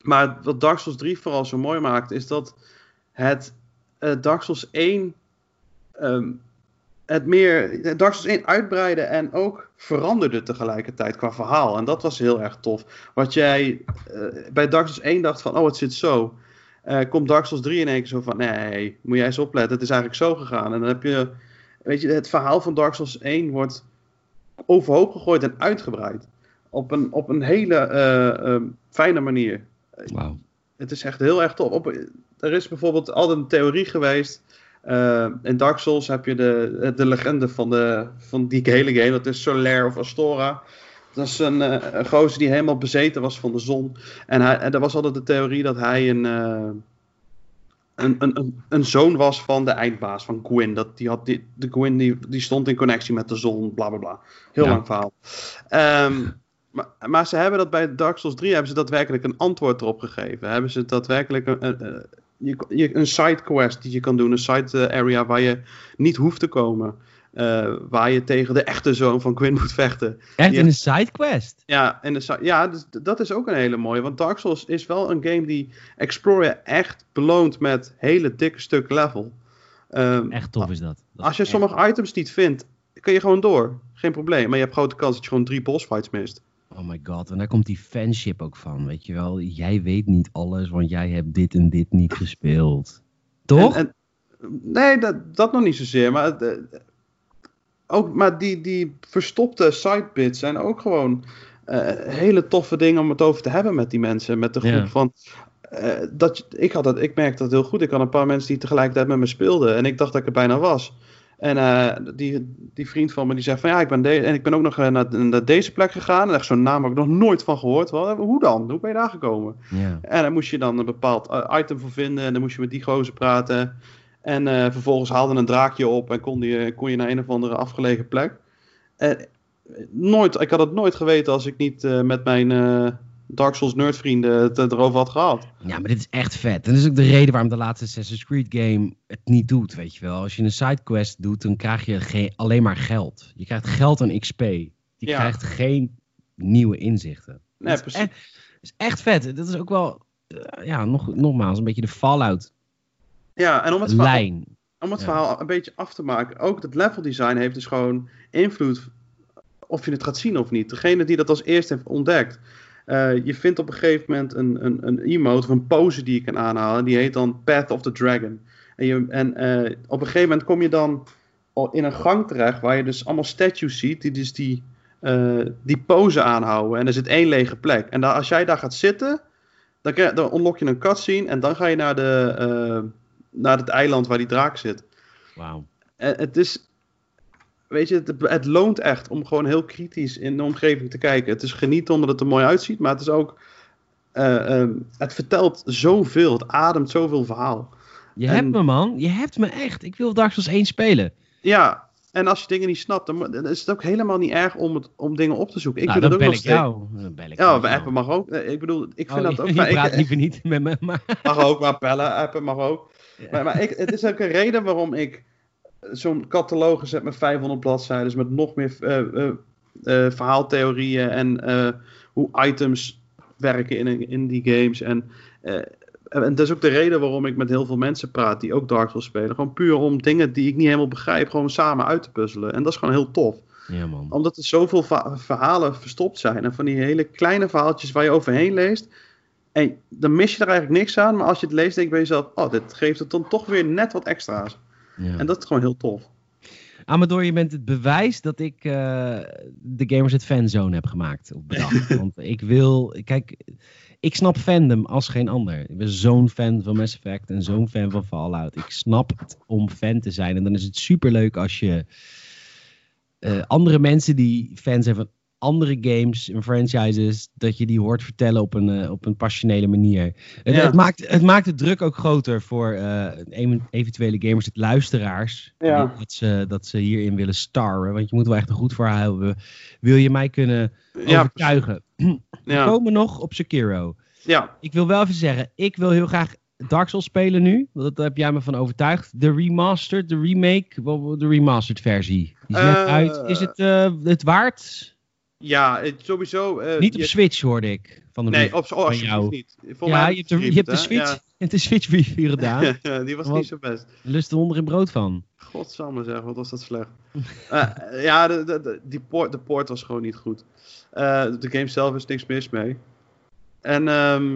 maar wat Dark Souls 3 vooral zo mooi maakt, is dat het Dark Souls 1 ehm, het meer Dark Souls 1 uitbreidde en ook veranderde tegelijkertijd qua verhaal. En dat was heel erg tof. Wat jij eh, bij Dark Souls 1 dacht van, oh het zit zo. Eh, komt Dark Souls 3 in één keer zo van, nee, moet jij eens opletten, het is eigenlijk zo gegaan. En dan heb je, weet je, het verhaal van Dark Souls 1 wordt overhoop gegooid en uitgebreid. Op een, op een hele eh, eh, fijne manier. Wauw. Het is echt heel erg tof. Op, er is bijvoorbeeld altijd een theorie geweest. Eh, in Dark Souls heb je de, de legende van, de, van die hele game. Dat is Solaire of Astora. Dat is een, eh, een gozer die helemaal bezeten was van de zon. En, hij, en er was altijd de theorie dat hij een, eh, een, een, een, een zoon was van de eindbaas, van Gwyn. Dat die had die, de Gwyn die, die stond in connectie met de zon, bla bla bla. Heel Ja. lang verhaal. Ehm, maar, maar ze hebben dat bij Dark Souls 3 hebben ze daadwerkelijk een antwoord erop gegeven. Hebben ze daadwerkelijk een, je, je- een side quest die je kan doen, een side eh, area waar je niet hoeft te komen. Eh, waar je tegen de echte zoon van Gwyn moet vechten. Echt in een sidequest? Ja, en de, ja dus dat is ook een hele mooie. Want Dark Souls is wel een game die Explorer echt beloont met hele dikke stuk level. Ehm, Echt tof is dat. Als je sommige items niet vindt, kun je gewoon door. Geen probleem. Maar je hebt grote kans dat je gewoon drie boss fights mist. Oh my god, en daar komt die fanship ook van, weet je wel. Jij weet niet alles, want jij hebt dit en dit niet gespeeld. Toch? En, en- nee, dat, dat nog niet zozeer. Maar, eh, ook, maar die, die verstopte sidebits zijn ook gewoon eh, hele toffe dingen om het over te hebben met die mensen. Met de groep Ja. van. eh, dat, ik, had dat, ik merkte dat heel goed. Ik had een paar mensen die tegelijkertijd met me speelden. En ik dacht dat ik er bijna was. En eh, die, die vriend van me die zegt van ja, ik ben, en ik ben ook nog eh, naar, naar deze plek gegaan. En echt zo'n naam heb ik nog nooit van gehoord. Wel, hoe dan? Hoe ben je daar gekomen? En daar moest je dan een bepaald eh, item voor vinden. En dan moest je met die gozer praten. En eh, vervolgens haalde een draakje op en kon, die, kon je naar een of andere afgelegen plek. nooit, ik had het nooit geweten als ik niet met mijn Dark Souls nerdvrienden het erover had gehad. Ja, maar dit is echt vet. En dat is ook de reden waarom de laatste Assassin's Creed game het niet doet, weet je wel. Als je een sidequest doet, dan krijg je alleen maar geld. Je krijgt geld en XP. Je krijgt geen nieuwe inzichten. Nee, precies. Het is, echt, vet. Dat is ook wel, uh, ja, nog, nogmaals, een beetje de Fallout ja, en om het lijn. Verhaal, om het verhaal een beetje af te maken. Ook het level design heeft dus gewoon invloed of je het gaat zien of niet. Degene die dat als eerste heeft ontdekt, uh, je vindt op een gegeven moment een, een, een emote of een pose die je kan aanhalen. Die heet dan Path of the Dragon. En, je, en uh, op een gegeven moment kom je dan in een gang terecht waar je dus allemaal statues ziet die dus die, uh, die pose aanhouden. En er zit één lege plek. En dan, als jij daar gaat zitten, dan, dan unlock je een cutscene en dan ga je naar, de, naar het eiland waar die draak zit. Wauw. Het is, weet je, het, het, loont echt om gewoon heel kritisch in de omgeving te kijken. Het is genieten omdat het er mooi uitziet, maar het is ook. Uh, uh, het vertelt zoveel, het ademt zoveel verhaal. Je hebt me, man. Je hebt me echt. Ik wil Dark Souls 1 spelen. Ja, en als je dingen niet snapt, dan, is het ook helemaal niet erg om, het, om dingen op te zoeken. Ik nou, vind dan dat ook nog nog jou. Dan bel ik ja, appen mag ook. Ik bedoel, ik vind oh, dat ook. Je maar praat ik, liever niet met me, maar... Mag ook, maar bellen, appen mag ook. Ja. Maar, maar ik, het is ook een reden waarom ik zo'n catalogus heb met 500 bladzijden, met nog meer uh, uh, uh, verhaaltheorieën en hoe items werken in, in die games. En, en dat is ook de reden waarom ik met heel veel mensen praat die ook Dark Souls spelen. Gewoon puur om dingen die ik niet helemaal begrijp, gewoon samen uit te puzzelen. En dat is gewoon heel tof. Ja, man. Omdat er zoveel verhalen verstopt zijn. En van die hele kleine verhaaltjes waar je overheen leest. En dan mis je er eigenlijk niks aan. Maar als je het leest, denk je bij jezelf: oh, dit geeft het dan toch weer net wat extra's. Ja. En dat is gewoon heel tof. Amador, je bent het bewijs dat ik uh, de Gamers het Fanzone heb gemaakt. Of bedacht. Want ik wil, kijk, ik snap fandom als geen ander. Ik ben zo'n fan van Mass Effect en zo'n fan van Fallout. Ik snap het om fan te zijn. En dan is het superleuk als je uh, andere mensen die fan zijn van andere games en franchises, dat je die hoort vertellen op een, uh, op een passionele manier. Het, Ja. het, maakt, het maakt de druk ook groter voor uh, eventuele gamers, het luisteraars, Ja. dat, ze, dat ze hierin willen starren. Want je moet wel echt een goed verhaal hebben. Wil je mij kunnen Ja, overtuigen? We Ja, komen nog op Sekiro. ja. Ik wil wel even zeggen, ik wil heel graag Dark Souls spelen nu. Want daar heb jij me van overtuigd. De remastered, de remake, wel, de remastered versie. Die is Eh, uit. Is het uh, het waard? Ja het, sowieso. eh, Niet op je- Switch hoorde ik. Van de Nee, op, oh, van jou. niet. Voor Ja, je hebt, de, je geremake, hebt de hè? Switch, Ja. hebt de Switch review gedaan. die was niet zo best. Lust er onder in brood van. Godsamme zeg, wat was dat slecht. Eh, ja, de, de, de, die poort, de poort was gewoon niet goed. Eh, de game zelf is niks mis mee. En, ehm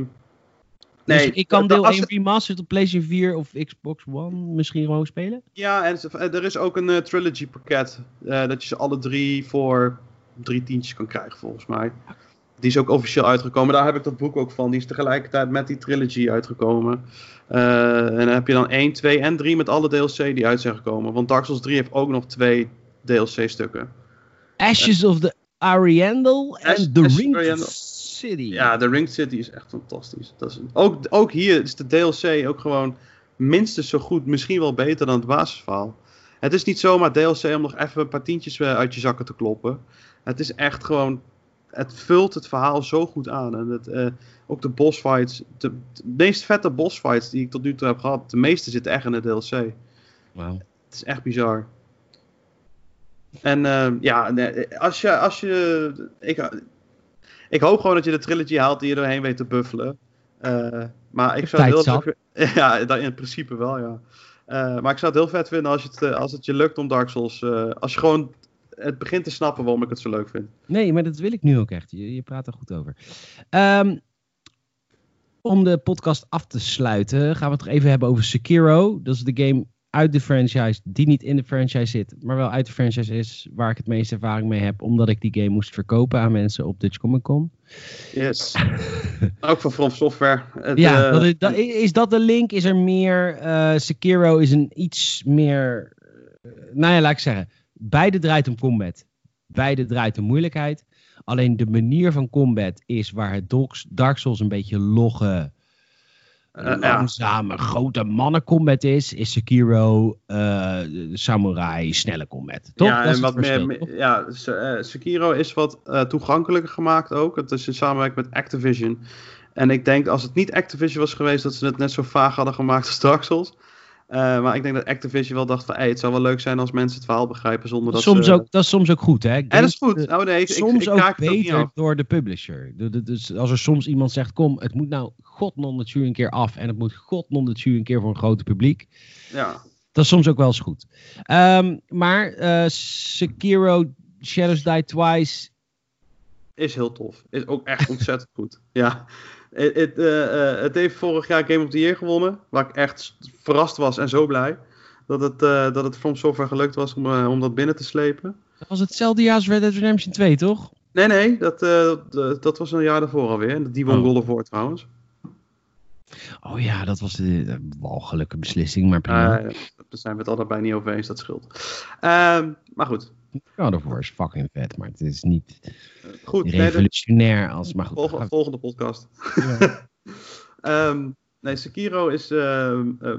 nee. dus ik kan de- deel als 1 het- remastered op PlayStation 4 of Xbox One misschien gewoon spelen? Ja, en er is ook een trilogy pakket. dat je ze alle drie voor drie tientjes kan krijgen, volgens mij. Die is ook officieel uitgekomen. Daar heb ik dat boek ook van. Die is tegelijkertijd met die trilogy uitgekomen. Eh, en dan heb je dan 1, 2 en 3 met alle DLC die uit zijn gekomen. Want Dark Souls 3 heeft ook nog twee DLC-stukken. Ashes of the Ariandel en The Ring. City. Ja, de Ring City is echt fantastisch. Dat is, ook, ook hier is de DLC ook gewoon minstens zo goed, misschien wel beter dan het basisverhaal. Het is niet zomaar DLC om nog even een paar tientjes uit je zakken te kloppen. Het is echt gewoon, het vult het verhaal zo goed aan. En het, eh, ook de bossfights, de, de meest vette bossfights die ik tot nu toe heb gehad, de meeste zitten echt in de DLC. Wauw. Het is echt bizar. En eh, ja, nee, als je. Als je ik, ik hoop gewoon dat je de trilogy haalt die je doorheen weet te buffelen. Eh, maar ik zou het heel leuk- Ja, dat in principe wel, ja. Eh, maar ik zou het heel vet vinden als, het, als het je lukt om Dark Souls. eh, als je gewoon het begint te snappen waarom ik het zo leuk vind. Nee, maar dat wil ik nu ook echt. Je, je praat er goed over. Ehm, om de podcast af te sluiten, gaan we het toch even hebben over Sekiro. Dat is de game uit de franchise, die niet in de franchise zit, maar wel uit de franchise is, waar ik het meeste ervaring mee heb, omdat ik die game moest verkopen aan mensen op Dutch Comic Con. Yes. Ook van From Software. Het, Ja, eh, dat is, dat- is dat de link? Is er meer? eh, Sekiro is een iets meer. eh, nou ja, laat ik zeggen. Beide draait om combat. Beide draait om moeilijkheid. Alleen de manier van combat is waar het Dark- Souls een beetje logge. ja. langzame, grote mannencombat is, is Sekiro eh, samurai snelle combat. Toch? Ja, en wat verschil, meer, toch? ja, eh, Sekiro is wat eh, toegankelijker gemaakt ook. Het is in samenwerking met Activision. En ik denk als het niet Activision was geweest, dat ze het net zo vaag hadden gemaakt als Dark Souls. Eh, maar ik denk dat Activision wel dacht van, hey, het zou wel leuk zijn als mensen het verhaal begrijpen zonder dat soms ze... ook, dat is soms ook goed, hè? En dat is goed. Oh nee, ik, soms ik, ik ook beter door de publisher. Du- du- Dus als er soms iemand zegt, kom, het moet nou god non een keer af en het moet god non een keer voor een groot publiek. Ja. Dat is soms ook wel eens goed. Ehm, maar eh, Sekiro Shadows Die Twice. Is heel tof. Is ook echt ontzettend goed. Ja. Het, het, eh, eh, het heeft vorig jaar Game of the Year gewonnen. Waar ik echt verrast was en zo blij. Dat het, eh, dat het From Software gelukt was om, eh, om dat binnen te slepen. Dat was hetzelfde jaar als Red Dead Redemption 2, toch? Nee, nee, dat, eh, dat, dat was een jaar daarvoor alweer. Die won Oh. God of War trouwens. Oh ja, dat was de, walgelijke beslissing, maar prima. Eh, daar zijn we het allebei niet over eens, dat scheelt. Ehm, maar goed. God of War is fucking vet, maar het is niet Goed, nee, revolutionair als... Maar goed, volgende, podcast. ja. Ehm, nee, Sekiro is, ehm, eh,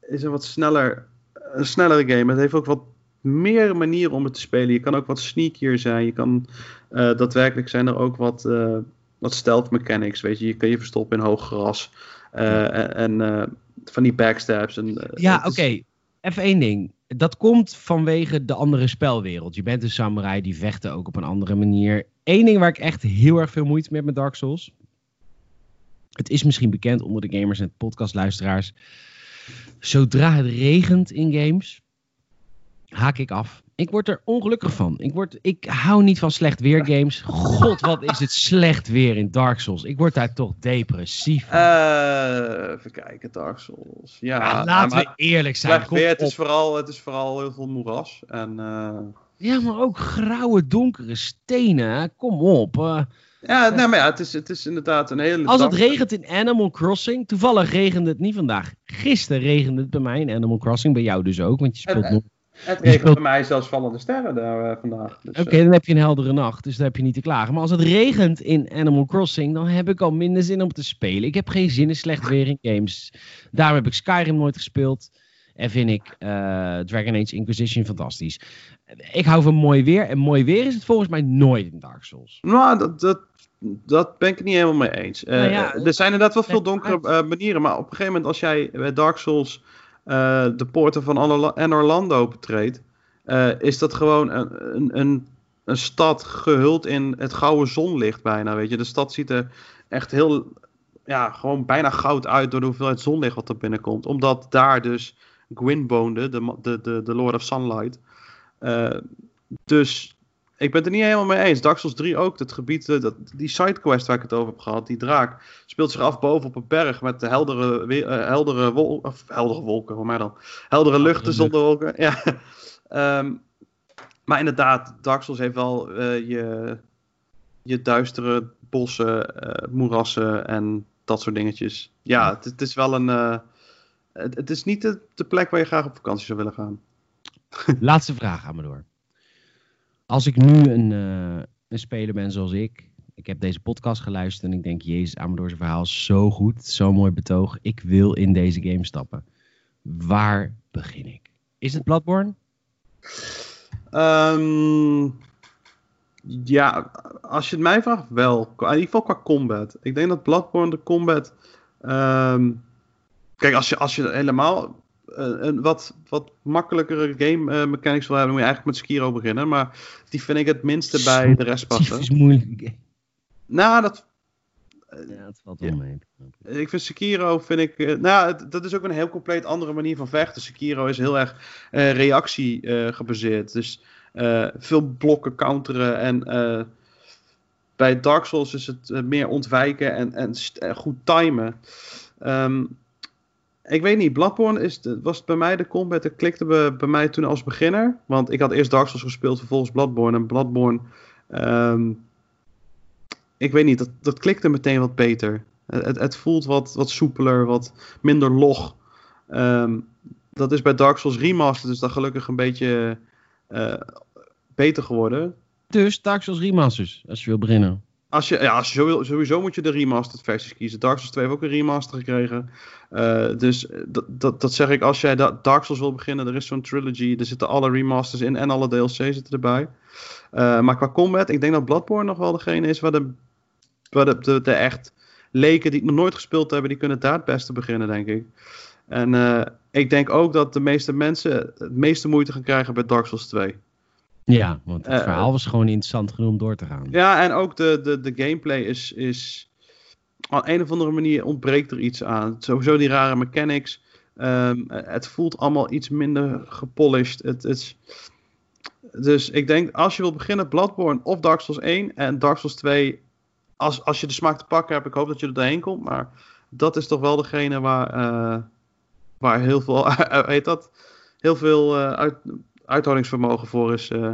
is een wat sneller, een snellere game. Het heeft ook wat meer manieren om het te spelen. Je kan ook wat sneakier zijn. Je kan, eh, daadwerkelijk zijn er ook wat, eh, wat stealth mechanics. Weet je, je kan je verstoppen in hoog gras. En van die backstabs. En, Ja, oké. Even één ding. Dat komt vanwege de andere spelwereld. Je bent een samurai, die vechten ook op een andere manier. Eén ding waar ik echt heel erg veel moeite mee heb met Dark Souls. Het is misschien bekend onder de gamers en podcastluisteraars. Zodra het regent in games, haak ik af. Ik word er ongelukkig van. Ik, word, ik hou niet van slecht weer games. God, wat is het slecht weer in Dark Souls. Ik word daar toch depressief van. Eh, even kijken, Dark Souls. Ja, Ja, laten maar we eerlijk zijn. slecht weer, het, is vooral, het is vooral heel veel moeras. En, eh, Ja, maar ook grauwe, donkere stenen. Kom op. eh. ja, nee, maar ja, het is, het is inderdaad een hele... als het dag- regent in Animal Crossing. Toevallig regende het niet vandaag. Gisteren regende het bij mij in Animal Crossing. Bij jou dus ook. Want je speelt nog. Het regent speelt- bij mij zelfs vallende sterren daar eh, vandaag. Dus, Oké, eh, dan heb je een heldere nacht. Dus daar heb je niet te klagen. Maar als het regent in Animal Crossing. dan heb ik al minder zin om te spelen. Ik heb geen zin in slecht weer in games. Daarom heb ik Skyrim nooit gespeeld. En vind ik eh, Dragon Age Inquisition fantastisch. Ik hou van mooi weer. En mooi weer is het volgens mij nooit in Dark Souls. Nou, dat, dat, dat ben ik het niet helemaal mee eens. Eh, Nou ja, er zijn inderdaad wel veel donkere eh, manieren, maar op een gegeven moment als jij bij Dark Souls eh, de poorten van Orlando betreedt, eh, is dat gewoon een, een, een, stad gehuld in het gouden zonlicht bijna, weet je. De stad ziet er echt heel, ja, gewoon bijna goud uit door de hoeveelheid zonlicht wat er binnenkomt. Omdat daar dus Gwyn woonde, de, de, de Lord of Sunlight. Eh, dus ik ben het er niet helemaal mee eens. Dark Souls 3 ook. Het gebied, eh, dat, die sidequest waar ik het over heb gehad, die draak, speelt zich af boven op een berg met de heldere, eh, heldere, wol, of heldere wolken, voor mij dan. Heldere luchten lucht. zonder wolken. Ja. Ehm, maar inderdaad, Dark Souls heeft wel eh, je, je duistere bossen, moerassen en dat soort dingetjes. Ja, het, het is wel een. het, het is niet de, de plek waar je graag op vakantie zou willen gaan. Laatste vraag, Amador. Als ik nu een, eh, een speler ben zoals ik. Ik heb deze podcast geluisterd en ik denk, jezus, Amador zijn verhaal zo goed. Zo'n mooi betoog. Ik wil in deze game stappen. Waar begin ik? Is het Bloodborne? Ehm, ja, als je het mij vraagt, wel. In ieder geval qua combat. Ik denk dat Bloodborne de combat. ehm, kijk, als je, als je helemaal eh, een wat, wat makkelijkere game eh, mechanics wil hebben, moet je eigenlijk met Sekiro beginnen. Maar die vind ik het minste bij de rest passen. is moeilijk. game. Nou, dat, Ja, het valt Ja. wel mee. ik vind Sekiro, vind ik, eh, nou, het- dat is ook een heel compleet andere manier van vechten. Sekiro is heel erg eh, reactie eh, gebaseerd. Dus eh, veel blokken counteren en eh, bij Dark Souls is het meer ontwijken en, en goed timen. Ehm, ik weet niet, Bloodborne is, was bij mij de combat, dat klikte bij, mij toen als beginner. Want ik had eerst Dark Souls gespeeld, vervolgens Bloodborne. En Bloodborne, ehm, ik weet niet, dat, dat klikte meteen wat beter. Het, het, voelt wat, wat soepeler, wat minder log. Ehm, dat is bij Dark Souls Remastered dus dan gelukkig een beetje eh, beter geworden. Dus Dark Souls Remasters, als je wil beginnen. Als je, ja, als je sowieso, sowieso moet je de remastered versies kiezen. Dark Souls 2 heeft ook een remaster gekregen. Uh, dus dat, dat, dat zeg ik, als jij Dark Souls wil beginnen, er is zo'n trilogy. Er zitten alle remasters in en alle DLC zitten erbij. Uh, maar qua combat, ik denk dat Bloodborne nog wel degene is waar de, waar de, de, echt leken die het nog nooit gespeeld hebben, die kunnen daar het beste beginnen, denk ik. En ik denk ook dat de meeste mensen het meeste moeite gaan krijgen bij Dark Souls 2. Ja, want het uh, verhaal was gewoon interessant genoeg om door te gaan. Ja, en ook de, de, de gameplay is, is... Op een of andere manier ontbreekt er iets aan. Sowieso die rare mechanics. Um, het voelt allemaal iets minder gepolished. Het, het, dus ik denk, als je wil beginnen, Bloodborne of Dark Souls 1 en Dark Souls 2... Als, als je de smaak te pakken hebt, ik hoop dat je er doorheen komt. Maar dat is toch wel degene waar, uh, waar heel veel, heet dat, heel veel uh, uit, uithoudingsvermogen voor, is, uh,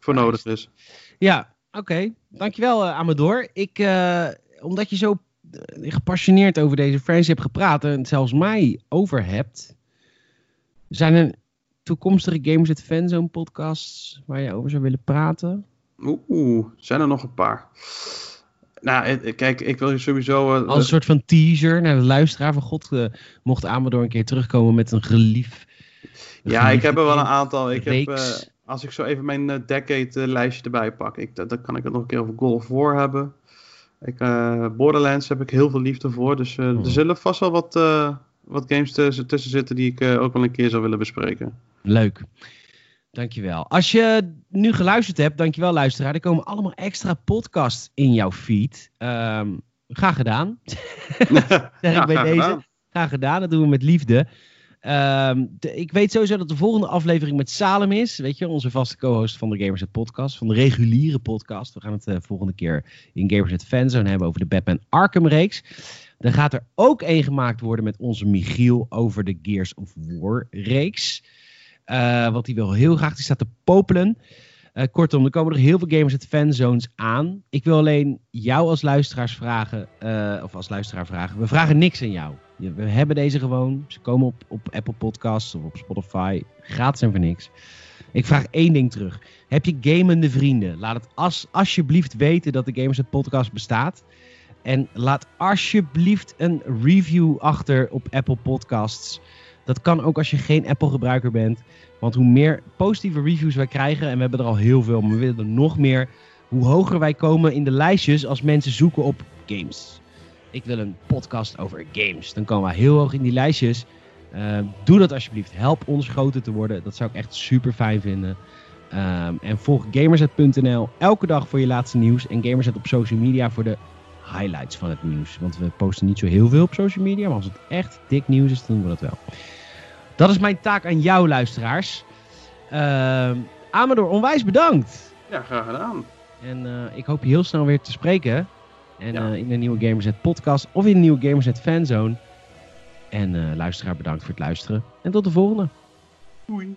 voor ja, nodig is. Ja, oké. Okay. Dankjewel uh, Amador. Ik, uh, omdat je zo gepassioneerd over deze franchise hebt gepraat en zelfs mij over hebt, zijn er toekomstige Gamers at Fanzone podcasts waar je over zou willen praten? Oeh, zijn er nog een paar. Nou, kijk, ik wil je sowieso... Uh, Als een soort van teaser naar de luisteraar van God, uh, mocht Amador een keer terugkomen met een gelief ja, ik heb er wel een aantal. Ik heb, uh, als ik zo even mijn uh, decade lijstje erbij pak, ik, dan kan ik het nog een keer over God of War hebben. Ik, uh, Borderlands heb ik heel veel liefde voor. Dus oh. er zullen vast wel wat, wat games tussen, tussen zitten die ik ook wel een keer zou willen bespreken. Leuk. Dankjewel. Als je nu geluisterd hebt, dankjewel luisteraar. Er komen allemaal extra podcasts in jouw feed. Um, graag gedaan. zeg ja, ik bij deze. Gedaan. Graag gedaan. Dat doen we met liefde. De, ik weet sowieso dat de volgende aflevering met Salem is. Weet je, onze vaste co-host van de Gamersnet podcast. Van de reguliere podcast. We gaan het de uh, volgende keer in Gamersnet Fanzone hebben over de Batman Arkham reeks. Dan gaat er ook een gemaakt worden met onze Michiel over de Gears of War reeks. Uh, wat hij wil heel graag. Die staat te popelen. Uh, kortom, er komen er heel veel gamers uit fanzones aan. Ik wil alleen jou als luisteraars vragen, uh, of als luisteraar vragen. We vragen niks aan jou. We hebben deze gewoon. Ze komen op, op Apple Podcasts of op Spotify. Gratis en voor niks. Ik vraag één ding terug. Heb je gamende vrienden? Laat het as, alsjeblieft weten dat de Gamers Podcast bestaat. En laat alsjeblieft een review achter op Apple Podcasts. Dat kan ook als je geen Apple gebruiker bent. Want hoe meer positieve reviews wij krijgen, en we hebben er al heel veel, maar we willen er nog meer. Hoe hoger wij komen in de lijstjes als mensen zoeken op games ik wil een podcast over games. Dan komen we heel hoog in die lijstjes. Uh, doe dat alsjeblieft. Help ons groter te worden. Dat zou ik echt super fijn vinden. Um, en volg gamerset.nl elke dag voor je laatste nieuws. En Gamerset op social media voor de highlights van het nieuws. Want we posten niet zo heel veel op social media. Maar als het echt dik nieuws is, dan doen we dat wel. Dat is mijn taak aan jou, luisteraars. Uh, Amador, onwijs bedankt. Ja, graag gedaan. En uh, ik hoop je heel snel weer te spreken. En ja. uh, in de nieuwe Gamerset podcast of in de nieuwe Gamerset fanzone. En uh, luisteraar bedankt voor het luisteren. En tot de volgende. Doei.